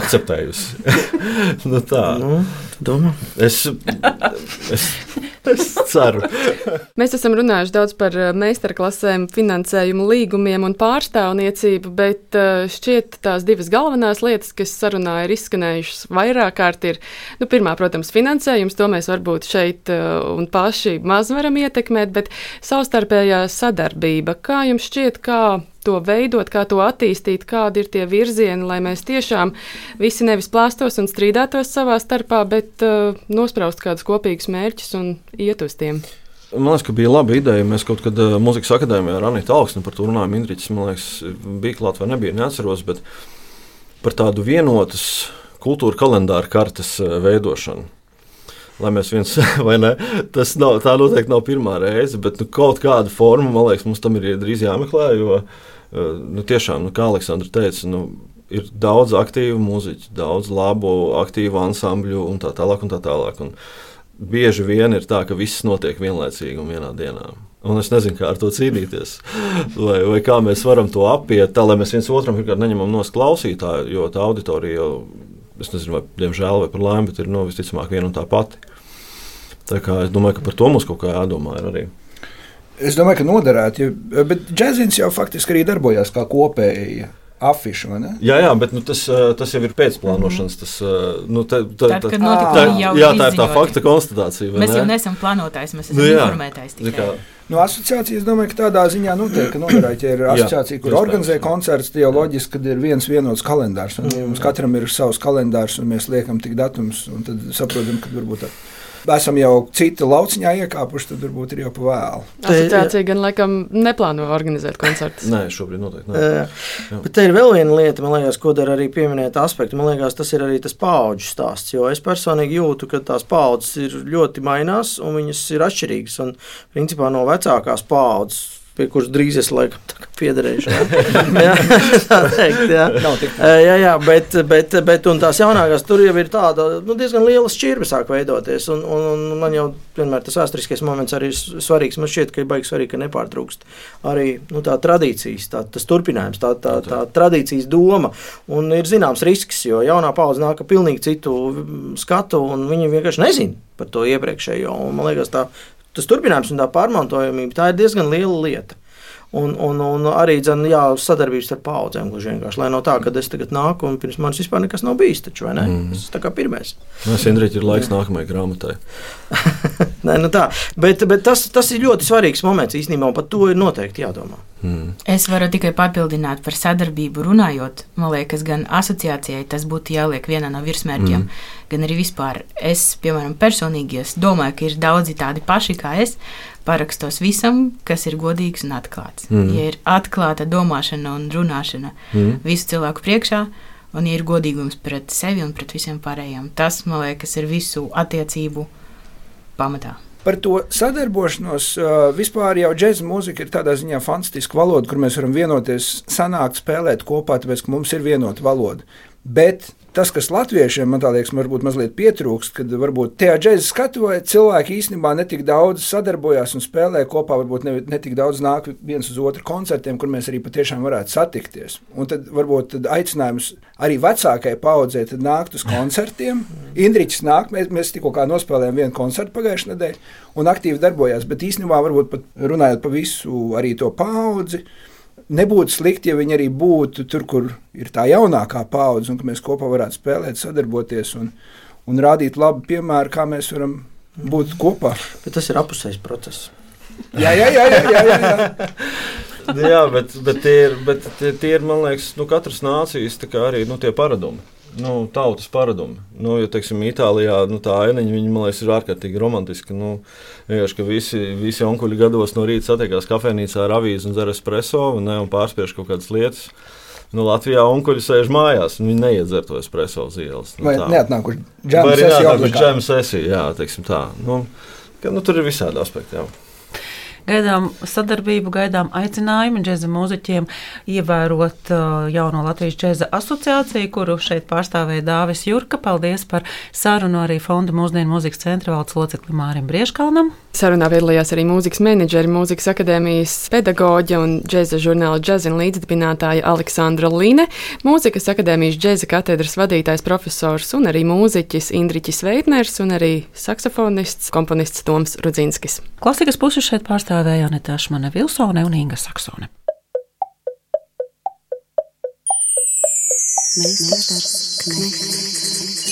akceptējusi. <laughs> nu, tā. Nu, domā. Es, es Es ceru. Mēs esam runājuši daudz par eh, meistarklasēm, finansējumu līgumiem un pārstāvniecību, bet eh, šķiet tās divas galvenās lietas, kas sarunā ir izskanējušas vairāk kārt, ir, nu, pirmā, protams, finansējums, to mēs varbūt šeit eh, un paši maz varam ietekmēt, bet savstarpējā sadarbība. Kā jums šķiet, kā to veidot, kā to attīstīt, kādi ir tie virzieni, lai mēs tiešām visi nevis plāstos un strīdētos savā starpā, bet uh, nospraust kādus kopīgus mērķus un iet uz tiem. Man liekas, ka bija laba ideja. Mēs kaut kad uh, Mūzikas akadēmijā ar Anītu Alksni par to runājām. Indriķis, man liekas, bija klāt vai nebija, neatceros, bet par tādu vienotas kultūra kalendāra kartes uh, veidošanu lai mēs viens <laughs> vai ne. Tas nav, tā noteikti nav pirmā reize, bet nu, kaut kāda forma, man liekas, mums tam ir drīz jāmeklē. Jo, nu, tiešām, nu, kā Aleksandra teica, nu, ir daudz aktīvu mūziķu, daudz labu, aktīvu ansambļu un tā tālāk. Un tā tālāk. Un bieži vien ir tā, ka viss notiek vienlaicīgi un vienā dienā. Un es nezinu, kā ar to cīnīties. <laughs> Vai, vai kā mēs varam to apiet, tā lai mēs viens otram neņemam no klausītāju, jo tā auditorija jau, es nezinu, vai diemžēl vai par laimi, bet ir no, visticamāk viena un tā pati. Tā kā es domāju, ka par to mums kaut kā jādomā arī. Es domāju, ka noderētu, jo, bet džēzins jau faktiski arī darbojās kā kopēja afišu. Jā, jā, bet nu, tas, tas jau ir pēcplānošanas. Tas, nu, tā, tā, Tad, tā, tā, jā, jā, tā ir tā fakta konstatācija. Mēs jau neesam plānotājs, mēs esam nu, jā, informētājs. No asociācijas domāju, ka tādā ziņā noteikti noderētu. Ja ir asociācija, kur organizē koncerts, tad jau loģiski, ka ir viens vienots kalendārs. Un, ja mums katram ir savs kalendārs, un mēs liekam tik datums, tad saprotam, ka varbūt. Tā esam jau citu lauciņā iekāpuši, tad varbūt ir jau pa vēlu. Asociācija gan laikam neplāno organizēt koncertus. Nē, šobrīd noteikti. Nē. Uh, bet te ir vēl viena lieta, man liekas, ko dara arī pieminēt aspektu. Man liekas, tas ir arī tas paudžu stāsts, jo es personīgi jūtu, ka tās paudzes ir ļoti mainās un viņas ir atšķirīgas. Un, principā, no vecākās paudzes pie kuras drīz es laikam piederēšu. <laughs> jā, tā teikt, jā. jā, jā, bet, bet, bet tās jaunākās tur jau ir tāda nu, diezgan liela šķirba sāk veidoties. Un, un, un man jau vienmēr tas vēsturiskais moments arī ir svarīgs. Man šķiet, ka ir baigi svarīgi, ka nepārtrūkst arī nu, tā tradīcijas, tā, tas turpinājums, tā, tā, tā tradīcijas doma. Un ir zināms risks, jo jaunā paudze nāk ar pilnīgi citu skatu, un viņi vienkārši nezina par to iepriekšējo. Un, man liekas, tā tas turpinājums un tā pārmantojamība, tā ir diezgan liela lieta. Un, un, un arī dzen, jā, sadarbības ar paudzēm. Lai no tā, ka es tagad nāku un pirms manis vispār nekas nav bijis. Taču, ne? mm. Tas ir pirmais. Mēs Indriķi ir laiks nākamajai grāmatai. <laughs> Nē, nu tā, bet, bet tas, tas ir ļoti svarīgs moments īstenībā, un par to ir noteikti jādomā. Mm. Es varu tikai papildināt par sadarbību runājot. Man liekas, gan asociācijai tas būtu jāliek vienā no virsmērķiem, mm. gan arī vispār. Es, piemēram, personīgi es domāju, ka ir daudzi tādi paši kā es. Parakstos visam, kas ir godīgs un atklāts. Mm. Ja ir atklāta domāšana un runāšana mm. visu cilvēku priekšā, un ja ir godīgums pret sevi un pret visiem pārējiem, tas, man liekas, ir visu attiecību pamatā. Par to sadarbošanos vispār jau džēzus mūzika ir tādā ziņā fantastiska valoda, kur mēs varam vienoties, sanākt, spēlēt kopā, tāpēc ka mums ir vienota valoda. Bet tas, kas latviešiem, man liekas, varbūt mazliet pietrūkst, kad varbūt tajā džēzus skatuvē cilvēki īstenībā netik daudz sadarbojās un spēlē kopā, varbūt ne, netik daudz nāk viens uz otru koncertiem, kur mēs arī patiešām varētu satikties. Un tad varbūt tad aicinājums arī vecākai paudzei nākt uz koncertiem. Indričs nāk, mēs, mēs tikko nospēlējām vienu koncertu pagājušajā nedēļā un aktīvi darbojās, bet īstenībā varbūt pat runājot par visu arī to paudzi nebūtu slikti, ja viņi arī būtu tur, kur ir tā jaunākā paudze, un ka mēs kopā varētu spēlēt, sadarboties un, un rādīt labu piemēru, kā mēs varam būt kopā. Bet tas ir apusējs process. jā, jā, jā. jā, jā, jā. jā bet, bet, tie ir, bet tie, tie ir, man liekas, nu, katras nācijas arī nu, tie paradumi nu, tautas paradumi. Nu, jo, teiksim, Itālijā nu, tā ainiņa, viņa, man liekas, ir ārkārtīgi romantiska. Nu, vienkārši, ka visi, visi onkuļi gados no rīta satiekās kafejnīcā ar avīzi un dzer espreso un, ne, un pārspiež kaut kādas lietas. Nu, Latvijā onkuļi sēž mājās, viņi neiedzer to espreso uz ielas. Nu, Vai neatnākuši džēmu sesiju? Jā, teiksim tā. Nu, ka, nu, tur ir visādi aspekti. Jā. Gaidām sadarbību, gaidām aicinājumu džēza mūziķiem ievērot uh, jauno Latvijas džēza asociāciju, kuru šeit pārstāvēja Dāvis Jurka. Paldies par sarunu arī Fonda mūsdienu mūzikas centra valdes loceklim Mārim Brieškalnam. Sarunā piedalījās arī mūzikas menedžeri, mūzikas akadēmijas pedagoģe un džēza žurnāla džēzina līdzdibinātāja Aleksandra Line, mūzikas akadēmijas džēza katedras vadītājs profesors un arī mūziķis Indriķis Veitners un arī saksofonists, komponists Toms Rudzinskis. Klasikas puses šeit pārstāvēja Anita Šmane Vilsone un Inga Saksone. Meistars Knechts.